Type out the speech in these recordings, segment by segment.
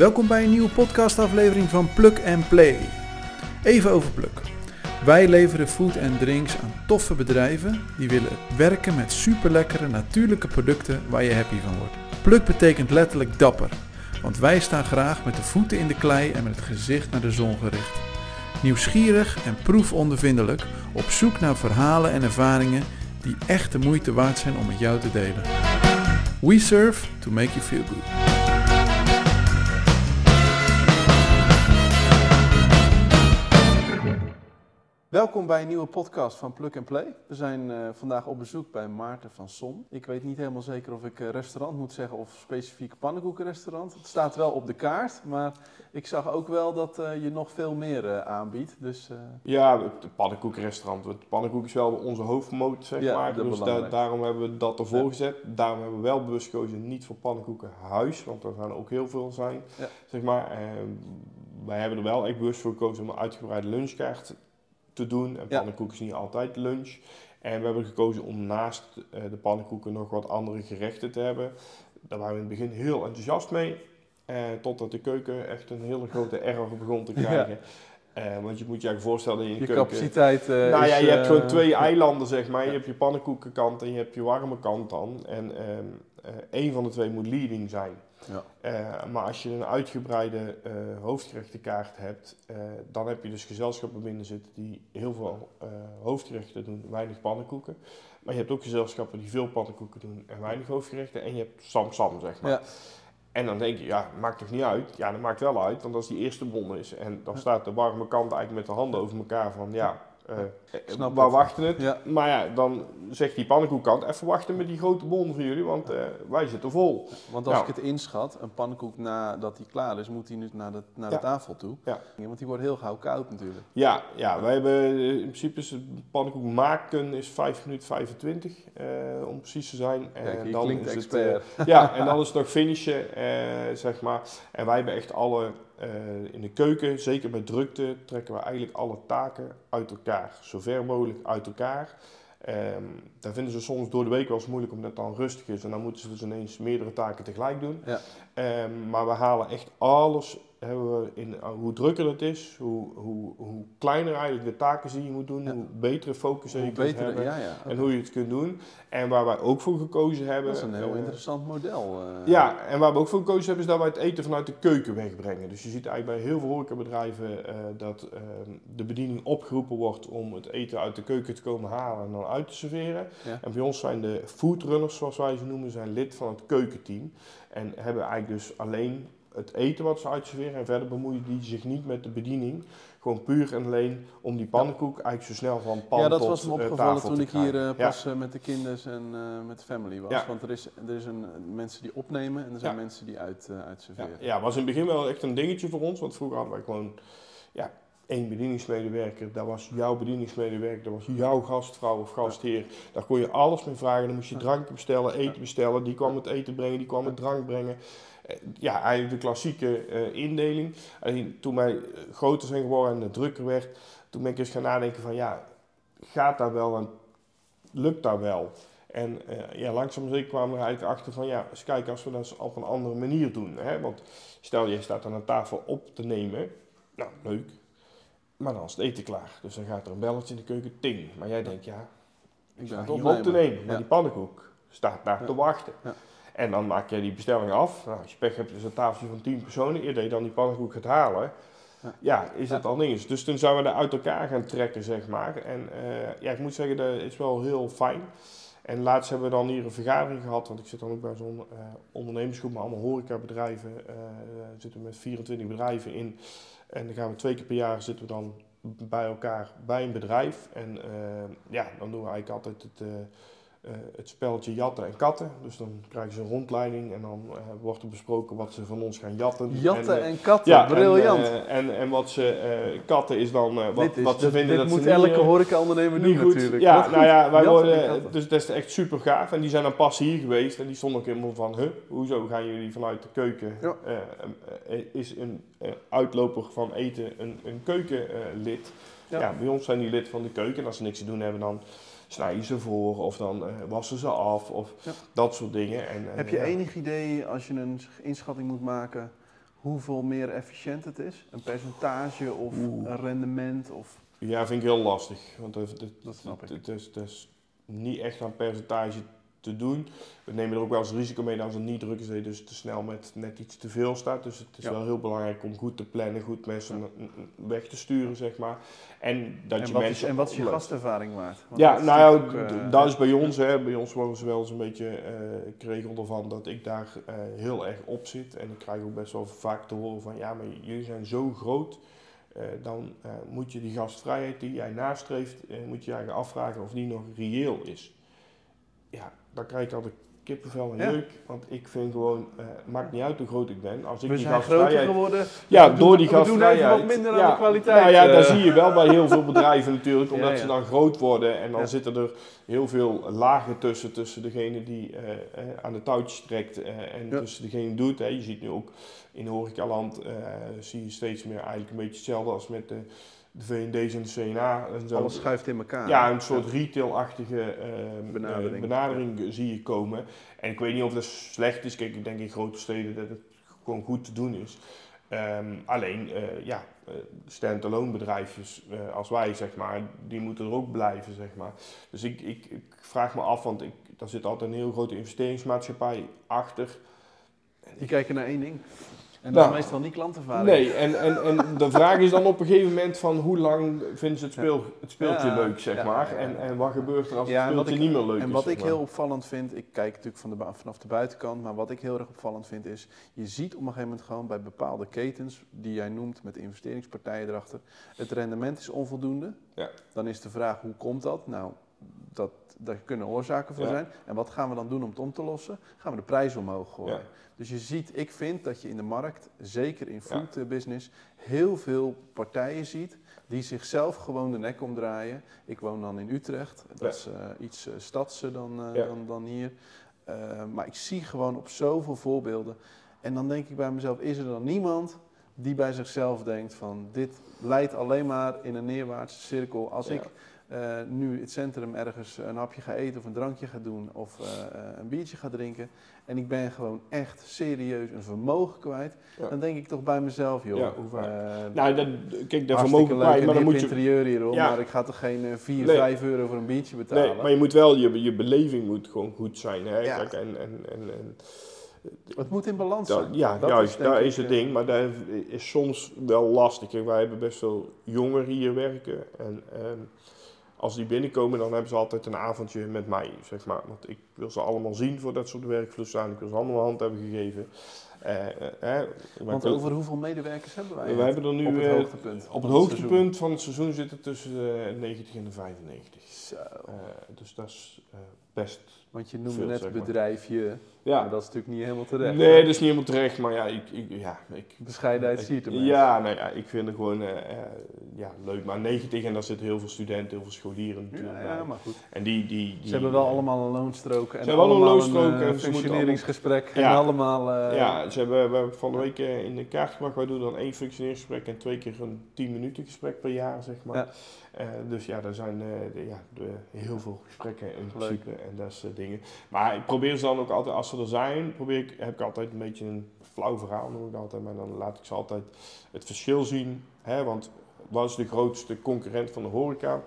Welkom bij een nieuwe podcastaflevering van Plug and Play. Even over Pluk. Wij leveren food en drinks aan toffe bedrijven die willen werken met superlekkere natuurlijke producten waar je happy van wordt. Pluk betekent letterlijk dapper, want wij staan graag met de voeten in de klei en met het gezicht naar de zon gericht. Nieuwsgierig en proefondervindelijk op zoek naar verhalen en ervaringen die echt de moeite waard zijn om met jou te delen. We serve to make you feel good. Welkom bij een nieuwe podcast van Plug and Play. We zijn eh, vandaag op bezoek bij Maarten van Son. Ik weet niet helemaal zeker of ik eh, restaurant moet zeggen of specifiek pannenkoekenrestaurant. Het staat wel op de kaart, maar ik zag ook wel dat eh, je nog veel meer aanbiedt. Dus, Ja, het pannenkoekenrestaurant. Het pannenkoek is wel onze hoofdmoot, zeg Ja, maar. Dus da- daarom hebben we dat ervoor Ja. gezet. Daarom hebben we wel bewust gekozen niet voor pannenkoekenhuis, want er gaan ook heel veel zijn, Ja. zeg maar. En wij hebben er wel echt bewust voor gekozen om een uitgebreide lunchkaart te doen. En Ja. pannenkoek is niet altijd lunch. En we hebben gekozen om naast eh, de pannenkoeken nog wat andere gerechten te hebben. Daar waren we in het begin heel enthousiast mee. Eh, totdat de keuken echt een hele grote error begon te krijgen. Eh, want je moet je eigenlijk voorstellen in je, je keuken... capaciteit Nou ja, je hebt gewoon twee eilanden, zeg maar. Ja. Je hebt je pannenkoekenkant en je hebt je warme kant dan. En ehm eh, één van de twee moet leading zijn. Ja. Eh, maar als je een uitgebreide eh, hoofdgerechtenkaart hebt, eh, dan heb je dus gezelschappen binnen zitten die heel veel eh, hoofdgerechten doen, weinig pannenkoeken. Maar je hebt ook gezelschappen die veel pannenkoeken doen en weinig hoofdgerechten. En je hebt sam-sam, zeg maar. Ja. En dan denk je, ja, maakt toch niet uit? Ja, dat maakt wel uit, want als die eerste bon is en dan staat de warme kant eigenlijk met de handen over elkaar van, ja, eh, eh, Snap waar het. wachten het? Ja. Maar ja, dan zegt die pannenkoekkant, even wachten met die grote bon voor jullie, want eh, wij zitten vol. Want als Nou. ik het inschat, een pannenkoek nadat hij klaar is, moet hij nu naar de, naar de tafel toe. Ja. Want die wordt heel gauw koud natuurlijk. Ja, ja wij hebben eh, in principe is het pannenkoek maken is 5 minuten 25 eh, om precies te zijn. Kijk, je dan klinkt is het, eh, ja, en dan is het nog finishen, eh, zeg maar. En wij hebben echt alle, eh, in de keuken, zeker bij drukte, trekken we eigenlijk alle taken uit elkaar. Zo ver mogelijk uit elkaar. Ehm daar vinden ze soms door de week wel eens moeilijk omdat het dan rustig is. En dan moeten ze dus ineens meerdere taken tegelijk doen. Ja. Ehm, maar we halen echt alles, hebben we in, uh, hoe drukker het is, hoe, hoe, hoe kleiner eigenlijk de taken die je moet doen, Ja. hoe betere focus je Hoe kunt hebben. ja, ja. En hoe je het kunt doen. En waar wij ook voor gekozen hebben. Dat is een heel eh, interessant model. eh. ja, en waar we ook voor gekozen hebben, is dat wij het eten vanuit de keuken wegbrengen. Dus je ziet eigenlijk bij heel veel horecabedrijven eh dat eh, de bediening opgeroepen wordt om het eten uit de keuken te komen halen en dan uit te serveren. En bij ons zijn de foodrunners, zoals wij ze noemen, zijn lid van het keukenteam. En hebben eigenlijk dus alleen het eten wat ze uitserveren en verder bemoeien die zich niet met de bediening. Gewoon puur en alleen om die pannenkoek eigenlijk zo snel van pan ja, dat tot was me eh, opgevallen toen ik hier eh, Ja. pas eh, met de kinders en met de family was. Ja. Want er is, er is een, mensen die opnemen en er zijn Ja. mensen die uit, Ja, uitserveren. ja, was in het begin wel echt een dingetje voor ons. Want vroeger hadden wij gewoon ja, één bedieningsmedewerker. Dat was jouw bedieningsmedewerker. Dat was jouw gastvrouw of gastheer. Daar kon je alles mee vragen. Dan moest je dranken bestellen, eten bestellen. Die kwam het eten brengen, die kwam het drank brengen. Eh, Ja, eigenlijk de klassieke eh, indeling. Alleen toen wij eh, groter zijn geworden en het drukker werd, toen ben ik eens gaan nadenken van ja, gaat dat wel en lukt dat wel? En ja, langzaam zeker kwamen we er eigenlijk achter van ja, eens kijken als we dat op een andere manier doen. Hè? Want stel je staat aan een tafel op te nemen, nou leuk, maar dan is het eten klaar. Dus dan gaat er een belletje in de keuken, ting. Maar jij denkt ja, Ik sta op te nemen, maar Ja. die pannenkoek staat daar Ja. te wachten. Ja. En dan maak je die bestelling af. Nou, als je pech hebt is een tafeltje van 10 personen. Eerder je dan die pannenkoek gaat halen, Ja. is Ja. het al niks. Dus toen zijn we er uit elkaar gaan trekken, zeg maar. En eh, ja, ik moet zeggen, dat is wel heel fijn. En laatst hebben we dan hier een vergadering gehad, want ik zit dan ook bij zo'n eh, ondernemersgroep, maar allemaal horecabedrijven. we zitten met 24 bedrijven in. En dan gaan we twee keer per jaar zitten we dan bij elkaar bij een bedrijf. En ja, dan doen we eigenlijk altijd het, eh, het spelletje jatten en katten. Dus dan krijgen ze een rondleiding en dan eh, wordt er besproken wat ze van ons gaan jatten. Jatten En, eh, en katten, ja, briljant. En, en, en wat ze katten is dan wat, is, wat ze dit- vinden dit dat moet ze elke horeca-ondernemer doen goed. natuurlijk. Ja, goed. nou ja, wij Jatten worden, dus dat is echt super gaaf. En die zijn dan pas hier geweest en die stonden ook helemaal van, huh, hoezo gaan jullie vanuit de keuken, Ja. is een uitloper van eten een, een keukenlid. Ja. Ja. bij ons zijn die lid van de keuken en als ze niks te doen hebben dan snijden ze voor of dan eh, wassen ze af of Ja. dat soort dingen. En, Heb je ja. enig idee, als je een inschatting moet maken, hoeveel meer efficiënt het is? Een percentage of Oeh. een rendement? Of... Ja, vind ik heel lastig. Want het, het, Dat snap ik. het, is, het is niet echt aan percentage te doen. We nemen er ook wel eens risico mee als het niet druk is, dat je dus te snel met net iets te veel staat. Dus het is Ja. wel heel belangrijk om goed te plannen, goed mensen weg te sturen, zeg maar. En dat En je wat, mensen... is, en wat is je gastervaring waard? Want Ja, nou ja, eh, dat is bij ons. Hè. Bij ons worden ze wel eens een beetje eh ik regel ervan dat ik daar eh, heel erg op zit. En ik krijg ook best wel vaak te horen van ja, maar jullie zijn zo groot. eh, dan eh, moet je die gastvrijheid die jij nastreeft, eh, moet je je afvragen of die nog reëel is. Ja, dan krijg ik altijd kippenvel en Ja. jeuk. Want ik vind gewoon, eh, het maakt niet uit hoe groot ik ben. Als ik we die zijn groter gastvrijheid geworden. ja, We door doen- die we doen gastvrijheid. even wat minder aan ja, de kwaliteit, Nou ja, eh. dat zie je wel bij heel veel bedrijven natuurlijk, omdat Ja, ze dan groot worden en dan zitten er heel veel lagen tussen, tussen degene die eh, eh, aan de touwtjes trekt eh, en tussen degene die doet. Hè. Je ziet nu ook in horecaland, eh zie je steeds meer eigenlijk een beetje hetzelfde als met de, de V&D's en de CNA. En zo. Alles schuift in elkaar. Ja, een soort retail-achtige eh, Benadering. benadering zie je komen. En ik weet niet of dat slecht is. Kijk, ik denk in grote steden dat het gewoon goed te doen is. Ehm, alleen, eh, ja, eh, stand-alone bedrijfjes als wij, zeg maar, die moeten er ook blijven, zeg maar. Dus ik, ik, ik vraag me af, want ik, daar zit altijd een heel grote investeringsmaatschappij achter. Die kijken naar één ding. En Nou, dat is meestal niet klantervaring. Nee, en, en, en de vraag is dan op een gegeven moment van hoe lang vinden ze het, speel, het speeltje Ja, leuk, zeg ja, maar. ja. En, en wat gebeurt er als Ja, en het wat speeltje ik- niet meer leuk En is? wat zeg ik heel opvallend vind, ik kijk natuurlijk van de, vanaf de buitenkant, maar wat ik heel erg opvallend vind is, je ziet op een gegeven moment gewoon bij bepaalde ketens, die jij noemt met investeringspartijen erachter, het rendement is onvoldoende. Ja. Dan is de vraag, hoe komt dat? Nou, dat, daar kunnen oorzaken voor Ja. zijn. En wat gaan we dan doen om het om te lossen? Gaan we de prijs omhoog gooien. Ja. Dus je ziet, ik vind dat je in de markt, zeker in food business, heel veel partijen ziet die zichzelf gewoon de nek omdraaien. Ik woon dan in Utrecht, dat is eh, iets eh, stadser dan, eh, dan, dan hier. Maar ik zie gewoon op zoveel voorbeelden. En dan denk ik bij mezelf, is er dan niemand die bij zichzelf denkt van dit leidt alleen maar in een neerwaartse cirkel. Als ik eh, nu in het centrum ergens een hapje ga eten of een drankje ga doen of eh, eh, een biertje ga drinken en ik ben gewoon echt serieus een vermogen kwijt, Ja. dan denk ik toch bij mezelf, joh. Ja, hoe vaak? eh, Nou, dat, kijk, daar hartstikke vermogen leuk kwijt, maar dan moet je... interieur hier, hoor, Ja. maar ik ga toch geen eh, 4, Nee. 5 euro voor een biertje betalen. Nee, maar je moet wel, je, je beleving moet gewoon goed zijn. Hè? Ja. Kijk, en, en, en, en, Het moet in balans zijn. ja, Dat juist, denk daar ik, is het ding. Maar dat is soms wel lastig. Kijk, wij hebben best veel jongeren hier werken. En ehm, als die binnenkomen, dan hebben ze altijd een avondje met mij, zeg maar. Want ik wil ze allemaal zien voordat ze op de werkvloer staan. Ik wil ze allemaal een hand hebben gegeven. Eh, eh, Want over hoeveel medewerkers hebben wij? we hebben er nu op het eh, hoogtepunt. op het hoogtepunt van het seizoen zitten tussen de 90 en de 95. Zo. Eh, dus dat is eh, best. Want je noemde veel, net zeg maar. Ja, maar dat is natuurlijk niet helemaal terecht. nee, hè? dat is niet helemaal terecht, maar ja, ik, ik, ja, ik, Bescheidenheid ik- zie je te Ja, nou ja, ik vind het gewoon eh, eh, ja, leuk. Maar 90 en daar zitten heel veel studenten, heel veel scholieren natuurlijk Ja, maar goed. En die, die, die, Ze hebben wel allemaal een loonstrook en Ze hebben wel een loonstrook een, en eh, moeten functioneringsgesprek en Ja. allemaal... Ja, ze hebben, we hebben van de week in de kaart gebracht. Wij doen dan één functioneringsgesprek en twee keer een 10 minuten gesprek per jaar, zeg maar. Dus ja, er zijn de- ja, de- heel veel gesprekken in Leuk. principe en dat soort dingen. Maar ik probeer ze dan ook altijd, als ze er zijn, probeer ik, heb ik altijd een beetje een flauw verhaal, noem ik dat altijd. Maar dan laat ik ze altijd het verschil zien. Hè, want wat is de grootste concurrent van de horeca?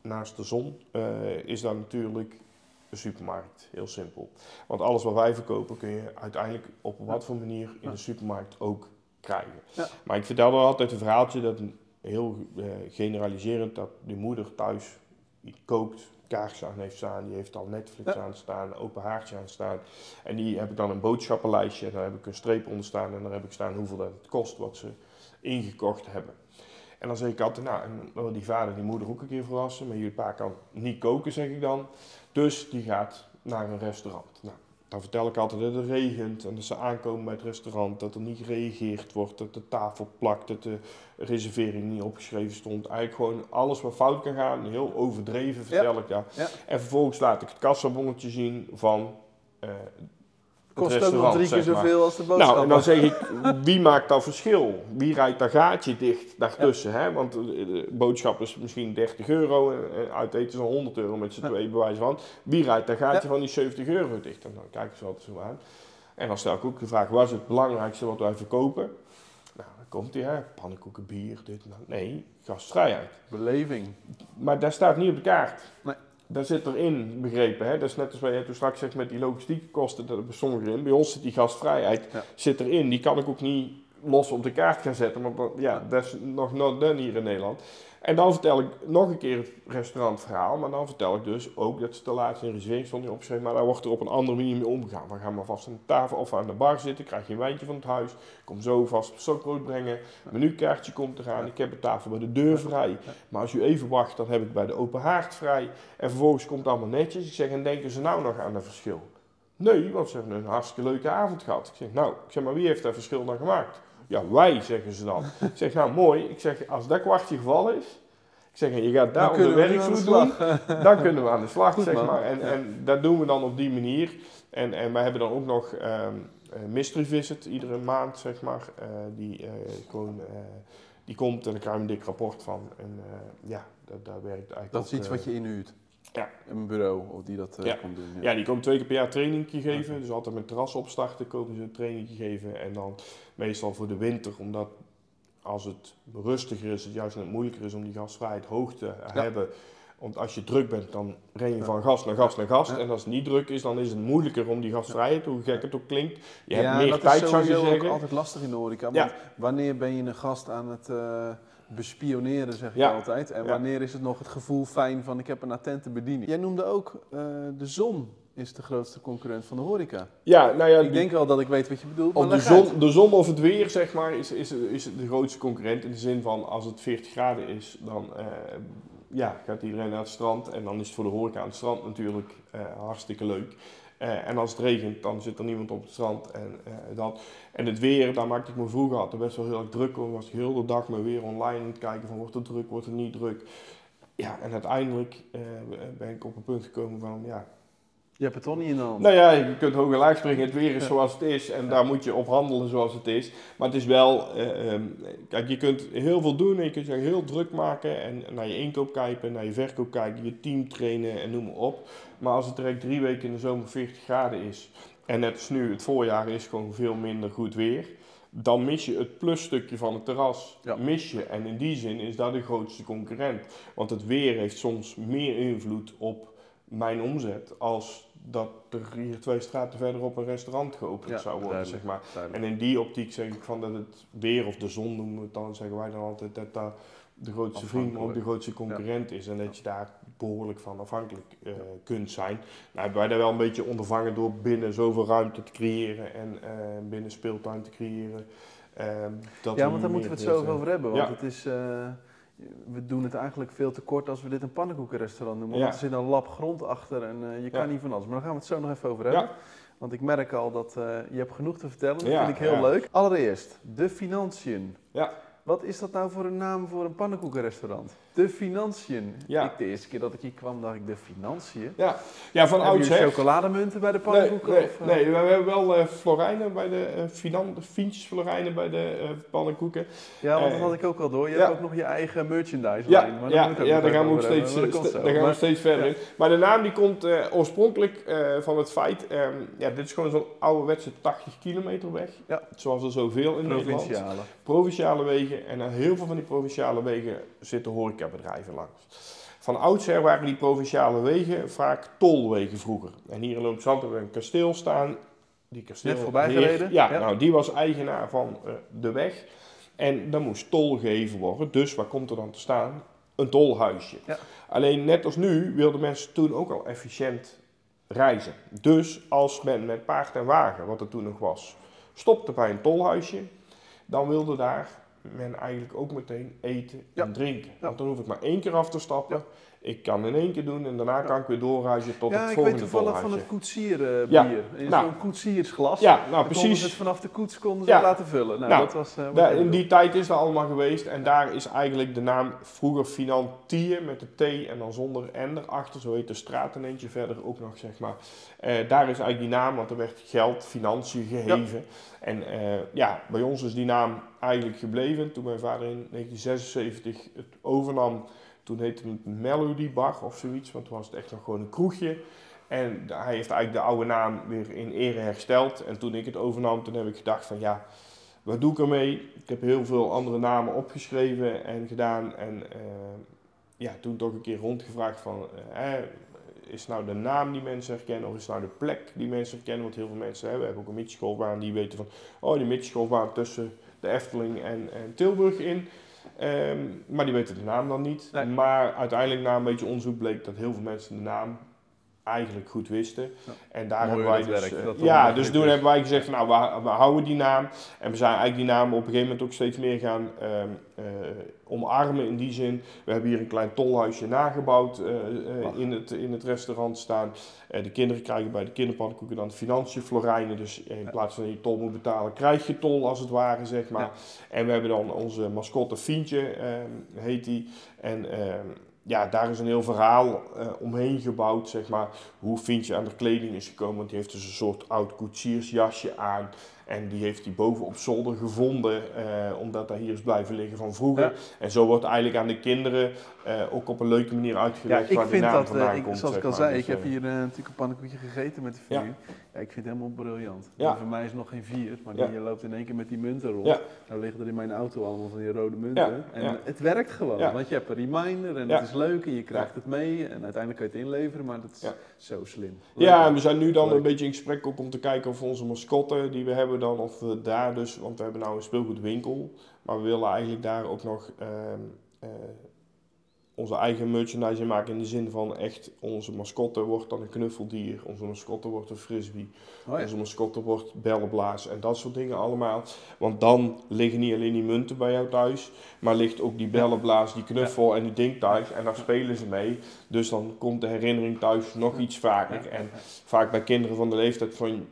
Naast de zon eh, is daar natuurlijk de supermarkt. Heel simpel. Want alles wat wij verkopen kun je uiteindelijk op wat voor manier in de supermarkt ook krijgen. Ja. Maar ik vertelde altijd een verhaaltje dat heel eh, generaliserend dat de moeder thuis die kookt, kaars aan heeft staan, die heeft al Netflix Ja. aan staan, open haartje aan staan. En die heb ik dan een boodschappenlijstje en daar heb ik een streep onder staan en daar heb ik staan hoeveel dat het kost wat ze ingekocht hebben. En dan zeg ik altijd, nou, en wil die vader die moeder ook een keer verrassen, maar jullie pa kan niet koken, zeg ik dan. Dus die gaat naar een restaurant. Nou, dan vertel ik altijd dat het regent en dat ze aankomen bij het restaurant, dat er niet gereageerd wordt, dat de tafel plakt, dat de reservering niet opgeschreven stond. Eigenlijk gewoon alles wat fout kan gaan, heel overdreven vertel ik dat. Ja. En vervolgens laat ik het kassabonnetje zien van eh Kost ook nog drie keer maar. zoveel als de boodschap. Nou, en dan zeg ik, wie maakt dat verschil? Wie rijdt dat gaatje dicht daartussen? Hè? Want eh, de boodschap is misschien 30 euro en eh, uit eten is al 100 euro met z'n Ja. twee bewijs van. Wie rijdt dat gaatje Ja. van die 70 euro dicht? En dan kijken ze altijd zo aan. En dan stel ik ook de vraag, wat is het belangrijkste wat wij verkopen? Nou, dan komt hij, hè, pannenkoeken, bier, dit en dat. Nee, gastvrijheid. Beleving. Maar daar staat niet op de kaart. Nee. Daar zit erin begrepen. Hè? Dat is net als wat je toen straks zegt met die logistieke kosten, dat er bij sommigen in. Bij ons zit die gastvrijheid Ja. zit erin. Die kan ik ook niet los op de kaart gaan zetten, want ja, dat is nog not done hier in Nederland. En dan vertel ik nog een keer het restaurantverhaal, maar dan vertel ik dus ook dat ze te laat in reservering stond niet opgeschreven, maar daar wordt er op een andere manier mee omgegaan. We gaan maar vast aan de tafel of aan de bar zitten, krijg je een wijntje van het huis, kom zo vast stokbrood brengen, menukaartje komt eraan, ik heb de tafel bij de deur vrij. Maar als u even wacht, dan heb ik bij de open haard vrij. En vervolgens komt het allemaal netjes. Ik zeg, en denken ze nou nog aan het verschil? Nee, want ze hebben een hartstikke leuke avond gehad. Ik zeg, nou, ik zeg, maar wie heeft dat verschil dan gemaakt? Ja, wij, zeggen ze dan. Ik zeg, nou mooi. Ik zeg, als dat kwartje gevallen is, ik zeg, je gaat daar de de werkvloer doen, dan kunnen we aan de slag, Goed, zeg man. maar. En, Ja. en dat doen we dan op die manier. En, en wij hebben dan ook nog een mystery visit iedere maand, zeg maar. eh, die eh, gewoon, die komt en dan krijg je een dik rapport van. En ja, dat, dat werkt eigenlijk Dat is iets wat je inhuurt. Ja. Een bureau of die dat eh, Ja. komt doen. Ja, die komen twee keer per jaar training geven. Dus altijd met terras opstarten komen ze een training geven. En dan meestal voor de winter, omdat als het rustiger is, het juist net moeilijker is om die gastvrijheid hoog te Ja. hebben. Want als je druk bent, dan ren je Ja. van gast naar gast naar gast. Ja. En als het niet druk is, dan is het moeilijker om die gastvrijheid, hoe gek het ook klinkt. Je ja, hebt meer dat tijd, is zou je sowieso ook zeggen. altijd lastig in de horeca. Ja. Want wanneer ben je een gast aan het eh, bespioneren, zeg je altijd. En Ja. wanneer is het nog het gevoel fijn van ik heb een attente bediening. Jij noemde ook eh, de zon is de grootste concurrent van de horeca. Ja, nou ja, ik die- denk wel dat ik weet wat je bedoelt, maar Of de, uit. zon, de zon of het weer, zeg maar, is, is, is de grootste concurrent. In de zin van, als het 40 graden is, dan eh, ja, gaat iedereen naar het strand. En dan is het voor de horeca aan het strand natuurlijk eh, hartstikke leuk. Eh, en als het regent, dan zit er niemand op het strand. En, eh, dat. en het weer, daar maakte ik me vroeger altijd best wel heel erg druk om. Was ik heel de dag maar weer online aan het kijken van, wordt het druk, wordt het niet druk. Ja, en uiteindelijk eh, ben ik op een punt gekomen van, ja, Je hebt het toch niet in de hand. nou ja, je kunt hoog en laag springen. Het weer is zoals het is. En Ja. daar moet je op handelen zoals het is. Maar het is wel... eh, ehm, kijk, je kunt heel veel doen. En je kunt je heel druk maken. En naar je inkoop kijken, naar je verkoop kijken. Je team trainen en noem maar op. Maar als het direct drie weken in de zomer 40 graden is. En net als nu, het voorjaar is gewoon veel minder goed weer. Dan mis je het plusstukje van het terras. Ja. Mis je. En in die zin is dat de grootste concurrent. Want het weer heeft soms meer invloed op mijn omzet als dat er hier twee straten verderop een restaurant geopend Ja, zou worden, zeg maar. Duidelijk. En in die optiek zeg ik van dat het weer of de zon noemen we het dan, zeggen wij dan altijd dat dat de grootste vriend, maar ook de grootste concurrent is. En dat je daar behoorlijk van afhankelijk eh, kunt zijn. Nou hebben wij daar wel een beetje ondervangen door binnen zoveel ruimte te creëren en eh, binnen speeltuin te creëren. Ehm, dat Ja, want daar moeten we het zo over hebben. Want het is, eh, we doen het eigenlijk veel te kort als we dit een pannenkoekenrestaurant noemen. Ja. Want er zit een lap grond achter en eh, je kan Ja. niet van alles. Maar daar gaan we het zo nog even over hebben. Ja. Want ik merk al dat eh, je hebt genoeg te vertellen. Dat vind ik heel leuk. Allereerst, de financiën. Ja. Wat is dat nou voor een naam voor een pannenkoekenrestaurant? De financiën. Ja. Ik, de eerste keer dat ik hier kwam, dacht ik de financiën. Ja, ja van oudsher. chocolademunten bij de pannenkoeken? nee, of, eh? nee, we hebben wel eh florijnen bij de uh, finan, Fientjes florijnen bij de pannenkoeken. Ja, want dat had ik ook al door. Je ja. hebt ook nog je eigen merchandise Ja, lijn. Maar ja, ja daar gaan we ook steeds, st- daar gaan we verder in. Maar de naam die komt oorspronkelijk van het feit, ehm, ja, dit is gewoon zo'n ouderwetse 80 kilometer weg. Ja. Zoals er zoveel in Nederland. Provinciale. Provinciale wegen. En aan heel veel van die provinciale wegen zitten horecabedrijven langs. Van oudsher waren die provinciale wegen vaak tolwegen vroeger. En hier in Loopzand hebben we een kasteel staan. Die kasteel Net voorbij gereden? Ja, Ja. nou die was eigenaar van eh, de weg. En dan moest tol gegeven worden. Dus waar komt er dan te staan? Een tolhuisje. Ja. Alleen net als nu wilden mensen toen ook al efficiënt reizen. Dus als men met paard en wagen, wat er toen nog was, stopte bij een tolhuisje, dan wilde daar men eigenlijk ook meteen eten en drinken. Want dan hoef ik maar één keer af te stappen. Ik kan in één keer doen en daarna kan ik weer doorreizen tot Ja, het ik weet volgende toevallig van het koetsierbier. Ja, In nou. zo'n koetsiersglas. Ja, nou precies. het vanaf de koets konden ze Ja. laten vullen. Nou, Nou, dat was... eh, in die tijd is dat allemaal geweest en daar is eigenlijk de naam vroeger Finantiën met de T en dan zonder N erachter, zo heet de straat een eentje verder ook nog zeg maar. Eh, daar is eigenlijk die naam, want er werd geld, financiën geheven. En eh, ja, bij ons is die naam eigenlijk gebleven. Toen mijn vader in 1976 het overnam, toen heette het Melody Bar of zoiets, want toen was het echt nog gewoon een kroegje. En hij heeft eigenlijk de oude naam weer in ere hersteld. En toen ik het overnam, toen heb ik gedacht van ja, wat doe ik ermee? Ik heb heel veel andere namen opgeschreven en gedaan. En eh, ja, toen toch een keer rondgevraagd van, eh, is nou de naam die mensen herkennen of is nou de plek die mensen herkennen? Want heel veel mensen hebben, hebben ook een midgetgolfbaan die weten van, oh die midgetgolfbaan tussen de Efteling en, en Tilburg in. Ehm, maar die weten de naam dan niet. Nee. Maar uiteindelijk na een beetje onderzoek bleek dat heel veel mensen de naam eigenlijk goed wisten. Ja. En daar Mooi hebben wij dus, eh, ja, dus toen is. hebben wij gezegd van nou, we, we houden die naam. En we zijn eigenlijk die naam op een gegeven moment ook steeds meer gaan ehm, eh, omarmen in die zin. We hebben hier een klein tolhuisje nagebouwd eh, eh, in, het, in het restaurant staan. Eh, de kinderen krijgen bij de kinderpannenkoeken dan financiën florijnen. Dus in Ja. plaats van dat je tol moet betalen, krijg je tol als het ware, zeg maar. Ja. En we hebben dan onze mascotte Fientje, ehm, heet die. En ehm, ja, daar is een heel verhaal eh, omheen gebouwd, zeg maar. Hoe Fientje aan de kleding is gekomen. Want die heeft dus een soort oud koetsiersjasje aan. En die heeft hij boven op zolder gevonden, eh, omdat hij hier is blijven liggen van vroeger. Ja. En zo wordt eigenlijk aan de kinderen eh, ook op een leuke manier Ja, uitgelegd ik waar die vind dat, eh, ik, komt. zoals ik al zei, Dus, ik heb eh, hier natuurlijk een pannenkoekje gegeten met de Ja. familie. Ja. ik vind het helemaal briljant. Ja. Voor mij is het nog geen vier, maar Ja. die loopt in één keer met die munten rond. Ja. Nou liggen er in mijn auto allemaal van die rode munten. Ja, En ja. het werkt gewoon, Ja. want je hebt een reminder en Ja. het is leuk en je krijgt het mee. En uiteindelijk kan je het inleveren, maar dat is Ja. zo slim. Leuk, Ja, en we zijn nu dan Leuk. een beetje in gesprek ook om te kijken of onze mascotte die we hebben dan, of we daar dus, want we hebben nou een speelgoedwinkel, maar we willen eigenlijk daar ook nog ehm, eh, onze eigen merchandise maken in de zin van echt, onze mascotte wordt dan een knuffeldier, onze mascotte wordt een frisbee, Oh ja. onze mascotte wordt bellenblaas en dat soort dingen allemaal. Want dan liggen niet alleen die munten bij jou thuis, maar ligt ook die bellenblaas, die knuffel en die ding thuis en daar spelen ze mee. Dus dan komt de herinnering thuis nog iets vaker. En vaak bij kinderen van de leeftijd van,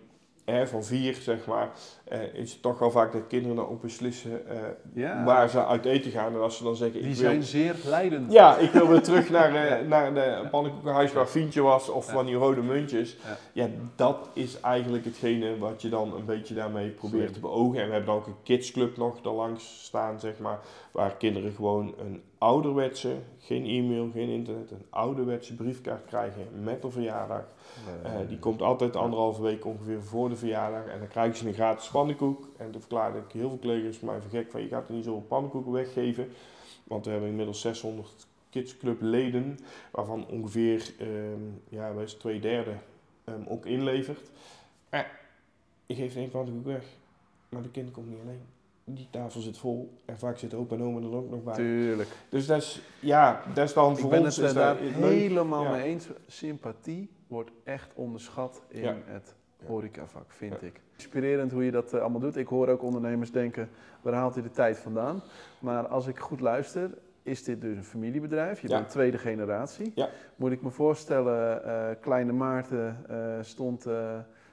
hè, van vier, zeg maar, eh, is het toch wel vaak dat kinderen dan ook beslissen eh, Ja. waar ze uit eten gaan. En als ze dan zeggen, Die ik wil, zijn zeer leidend. ja, ik wil weer terug naar, eh, naar de pannenkoekenhuis waar Fientje was, of van die rode muntjes. Ja. Ja. dat is eigenlijk hetgene wat je dan een beetje daarmee probeert Slim. te beogen. En we hebben dan ook een kidsclub nog daarlangs staan, zeg maar, waar kinderen gewoon een ouderwetse, geen e-mail, geen internet, een ouderwetse briefkaart krijgen met een verjaardag. Die komt altijd anderhalve week ongeveer voor de verjaardag. En dan krijgen ze een gratis pannenkoek. En toen verklaarde ik heel veel collega's mij gek van je gaat er niet zoveel pannenkoeken weggeven. Want we hebben inmiddels 600 kidsclub leden. Waarvan ongeveer ehm ja, twee derde ehm, ook inlevert. Eh, je geeft één pannenkoek weg. Maar de kind komt niet alleen. Die tafel zit vol. En vaak zit opa en oma er ook nog bij. Tuurlijk. Dus dat is, ja, dat is dan Ik voor ben ons het eh, is daar helemaal Ja. mee eens. Sympathie wordt echt onderschat in Ja. het. Horecavak, vind Ja. ik. Inspirerend hoe je dat eh, allemaal doet. Ik hoor ook ondernemers denken, waar haalt hij de tijd vandaan? Maar als ik goed luister, is dit dus een familiebedrijf. Je Ja. bent tweede generatie. Ja. Moet ik me voorstellen, eh, kleine Maarten eh, stond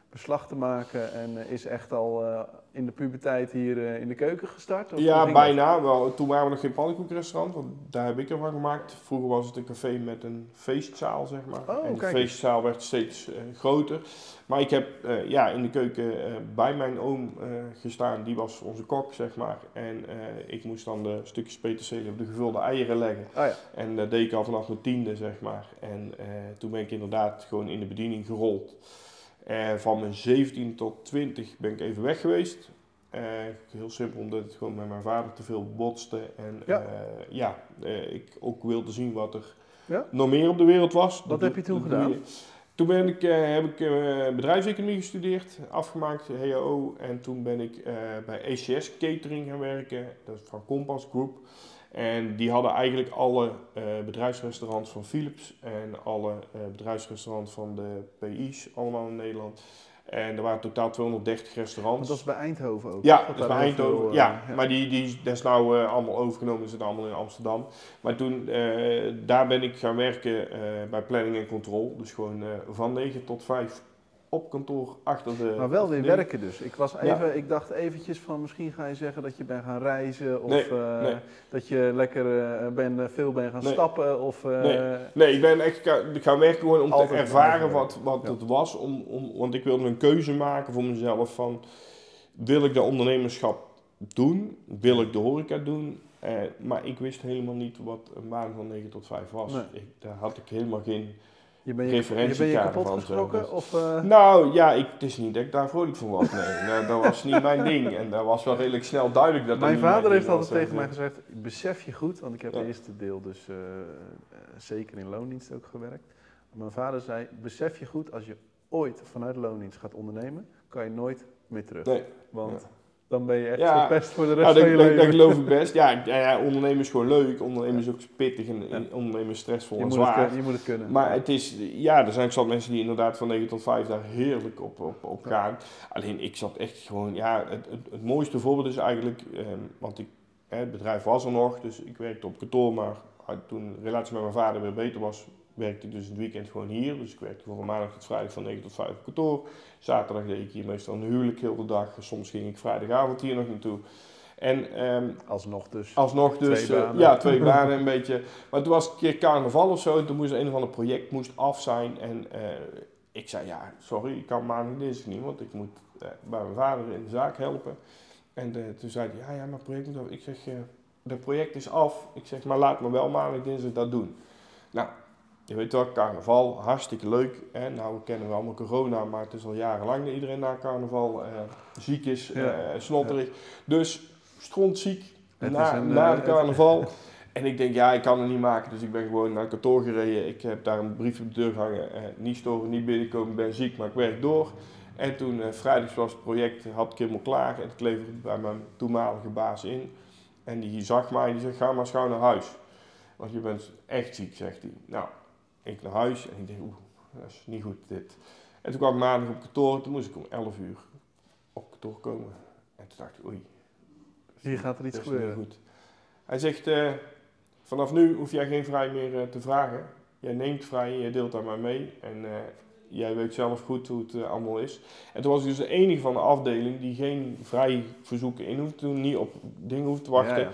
beslag te maken en eh, is echt al eh, in de puberteit hier eh, in de keuken gestart? Of Ja, bijna. Wel, toen waren we nog geen pannenkoekrestaurant, want daar heb ik ervan gemaakt. Vroeger was het een café met een feestzaal, zeg maar. Oh, en de feestzaal werd steeds groter. Maar ik heb ja, in de keuken bij mijn oom gestaan, die was onze kok, zeg maar. En ik moest dan de stukjes peterselie op de gevulde eieren leggen. Oh ja. En dat deed ik al vanaf mijn tiende, zeg maar. En toen ben ik inderdaad gewoon in de bediening gerold. Eh, van mijn 17 tot 20 ben ik even weg geweest. Eh, heel simpel, omdat het gewoon met mijn vader te veel botste. En Ja. eh, ik ook wilde zien wat er Ja. nog meer op de wereld was. Wat Dat heb je toen gedaan? Toen ben ik, heb ik bedrijfseconomie gestudeerd, afgemaakt, HAO. En toen ben ik bij ECS Catering gaan werken, dat is van Compass Group. En die hadden eigenlijk alle eh, bedrijfsrestaurants van Philips en alle eh, bedrijfsrestaurants van de PI's, allemaal in Nederland. En er waren totaal 230 restaurants. Dat is bij Eindhoven ook. Ja, dat is bij veel, Eindhoven. eh, ja, maar die, die, dat is nou allemaal overgenomen, dat zit allemaal in Amsterdam. Maar toen, daar ben ik gaan werken bij planning en control. Dus gewoon van 9 tot 5 op kantoor achter de... Maar wel weer werken dus. Ik, was even, ik dacht eventjes van misschien ga je zeggen dat je bent gaan reizen of Nee, eh, nee. dat je lekker eh, ben, eh, veel bent gaan Nee. stappen. Of, eh, Nee. Nee, ik ben echt ga- gaan werken gewoon om Altijd te ervaren wat, wat Ja. het was. Om, om, want ik wilde een keuze maken voor mezelf van... Wil ik de ondernemerschap doen? Wil ik de horeca doen? Maar ik wist helemaal niet wat een baan van 9 tot 5 was. Ik, daar had ik helemaal geen je ben je, je, ben je kapot van? Of, uh... Nou ja, ik, het is niet dat ik daar vrolijk van was. Nee, nou, dat was niet mijn ding. En dat was wel redelijk snel duidelijk dat Mijn vader heeft altijd tegen mij gezegd: besef je goed, want ik heb het eerste deel dus uh, zeker in loondienst ook gewerkt. Mijn vader zei: besef je goed, als je ooit vanuit loondienst gaat ondernemen, kan je nooit meer terug. Nee. Want dan ben je echt ja. best voor de rest ja, van je leven. Dat geloof ik best. Ja, ja, ondernemen is gewoon leuk. Ondernemen is ook pittig en ja. ondernemen is stressvol je en zwaar. je moet het kunnen. Maar het is, ja, er zijn zat mensen die inderdaad van 9 tot 5 daar heerlijk op, op, op gaan. Alleen ik zat echt gewoon, ja, het, het, het mooiste voorbeeld is eigenlijk, eh, want ik, het bedrijf was er nog, dus ik werkte op kantoor, maar toen de relatie met mijn vader weer beter was, werkte dus het weekend gewoon hier. Dus ik werkte van maandag tot vrijdag van 9 tot 5 op kantoor. Zaterdag deed ik hier meestal een huwelijk heel de dag. Soms ging ik vrijdagavond hier nog naartoe. En, um, alsnog dus. Alsnog dus. Twee uh, ja, twee banen een beetje. Maar toen was het een keer carnaval of zo. En toen moest een of ander project moest af zijn. En uh, ik zei, ja, sorry, ik kan maandag dinsdag niet. Want ik moet uh, bij mijn vader in de zaak helpen. En toen zei hij, ja, ja, maar project moet af. Ik zeg, het project is af. Ik zeg, maar laat me wel maandag dinsdag dat doen. Nou, je weet wel, carnaval, hartstikke leuk. Hè? Nou, we kennen we allemaal corona, maar het is al jarenlang dat iedereen na carnaval uh, ziek is, ja. uh, snotterig. Ja. Dus strontziek na, een, na het carnaval. en ik denk, ja, ik kan het niet maken. Dus ik ben gewoon naar het kantoor gereden. Ik heb daar een brief op de deur gehangen. Uh, niet storen, niet binnenkomen, ben ziek, maar ik werk door. En toen, vrijdags was het project, had ik helemaal klaar. En ik leverde bij mijn toenmalige baas in. En die zag mij en die zei, ga maar eens naar huis. Want je bent echt ziek, zegt hij. Nou, ik naar huis en ik denk, oeh, dat is niet goed dit. En toen kwam ik maandag op kantoor, toen moest ik om 11 uur op kantoor komen. En toen dacht ik, oei. Hier gaat er iets gebeuren. Goed. Hij zegt, uh, vanaf nu hoef jij geen vrij meer uh, te vragen. Jij neemt vrij en je deelt daar maar mee. En uh, jij weet zelf goed hoe het allemaal is. En toen was ik dus de enige van de afdeling die geen vrij verzoeken in hoefde te doen, niet op dingen hoefde te wachten. Ja, ja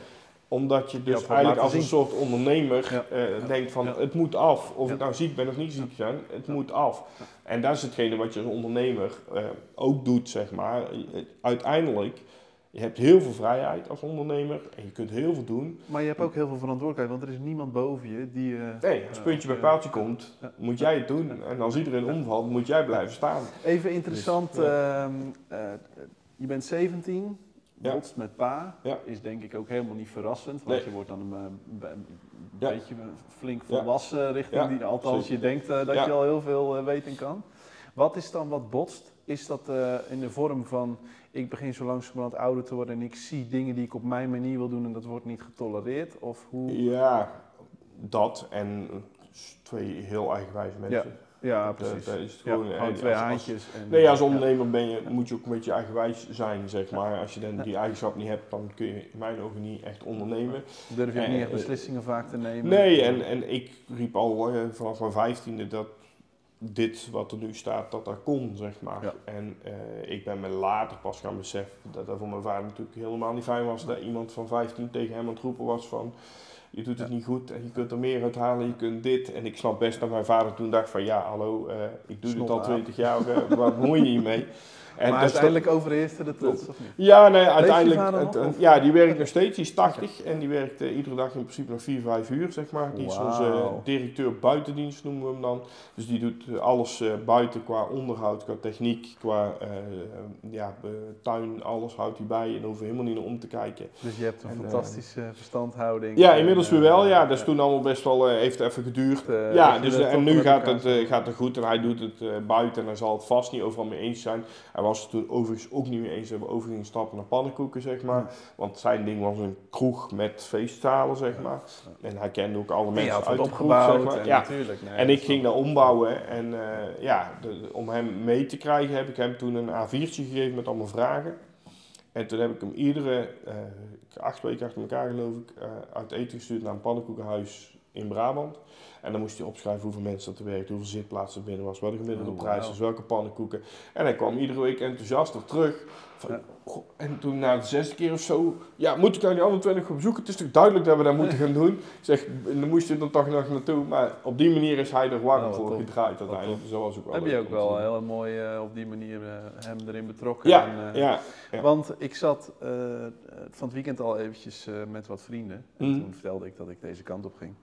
omdat je dus eigenlijk als een soort ondernemer uh, denkt van het moet af. Of ik nou ziek ben of niet ziek ben, het moet af. En dat is hetgene wat je als ondernemer uh, ook doet, zeg maar. Uiteindelijk, je hebt heel veel vrijheid als ondernemer en je kunt heel veel doen. Maar je hebt ook heel veel verantwoordelijkheid, want er is niemand boven je die... Uh, nee, als puntje bij paaltje komt, moet jij het doen. En als iedereen omvalt, moet jij blijven staan. Even interessant, dus, ehm, je bent 17 botst met pa, is denk ik ook helemaal niet verrassend. Want je wordt dan een, eh, een beetje flink volwassen richting die, althans je denkt uh, dat je al heel veel uh, weten kan. Wat is dan wat botst? Is dat in de vorm van, ik begin zo langzamerhand ouder te worden en ik zie dingen die ik op mijn manier wil doen en dat wordt niet getolereerd? Of hoe? Ja, dat en twee heel eigenwijze mensen. Ja, precies. Dat, is gewoon, ja, twee haantjes. En, nee, als ondernemer ben je, moet je ook een beetje eigenwijs zijn, zeg maar. Als je dan die eigenschap niet hebt, dan kun je in mijn ogen niet echt ondernemen. Durf je ook niet echt beslissingen vaak te nemen? Nee, en, en ik riep al uh, vanaf mijn vijftiende dat dit wat er nu staat, dat dat kon, zeg maar. En uh, ik ben me later pas gaan beseffen dat dat voor mijn vader natuurlijk helemaal niet fijn was. Dat iemand van 15 tegen hem aan het roepen was van je doet het niet goed en je kunt er meer uit halen, je kunt dit. En ik snap best dat mijn vader toen dacht van ja, hallo, uh, ik doe dit al twintig jaar, uh, wat bemoei je hiermee? En maar uiteindelijk overheerste de trots, of niet? Ja, nee, uiteindelijk. Het, ja, die werkt nog steeds. Die is 80 en die werkt uh, iedere dag in principe nog 4, 5 uur, zeg maar. Die is onze directeur buitendienst, noemen we hem dan. Dus die doet uh, alles uh, buiten qua onderhoud, qua techniek, qua ja, tuin, alles houdt hij bij en hoeft helemaal niet naar om te kijken. Dus je hebt een en, fantastische verstandhouding. Ja, inmiddels weer wel. Ja, dat is toen allemaal best wel, heeft even geduurd. ja, dus, en nu gaat het, gaat het goed en hij doet het buiten en hij zal het vast niet overal mee eens zijn was het toen overigens ook niet meer eens hebben over gingen stappen naar pannenkoeken, zeg maar. Want zijn ding was een kroeg met feestzalen, zeg maar. En hij kende ook alle mensen uit de kroeg, zeg maar. En, ja. natuurlijk, nee, en ik ging daar ombouwen en uh, ja, de, om hem mee te krijgen heb ik hem toen een A4'tje gegeven met allemaal vragen. En toen heb ik hem iedere, uh, acht weken achter elkaar geloof ik, uh, uit eten gestuurd naar een pannenkoekenhuis in Brabant. En dan moest hij opschrijven hoeveel mensen dat er werkten, hoeveel zitplaatsen er binnen was, wat de gemiddelde oh, prijs was, welke pannenkoeken. En hij kwam iedere week enthousiast op terug. Van, en toen na de zesde keer of zo, ja, moet ik nou die andere twee nog gaan bezoeken? Het is toch duidelijk dat we dat moeten gaan doen? zeg, dan moest je er toch nog naartoe. Maar op die manier is hij er warm voor top. gedraaid uiteindelijk. Dus was ook wel Heb je ook wel heel mooi uh, op die manier uh, hem erin betrokken. Ja, en, uh, ja, ja, Want ik zat van het weekend al eventjes met wat vrienden. En mm. toen vertelde ik dat ik deze kant op ging.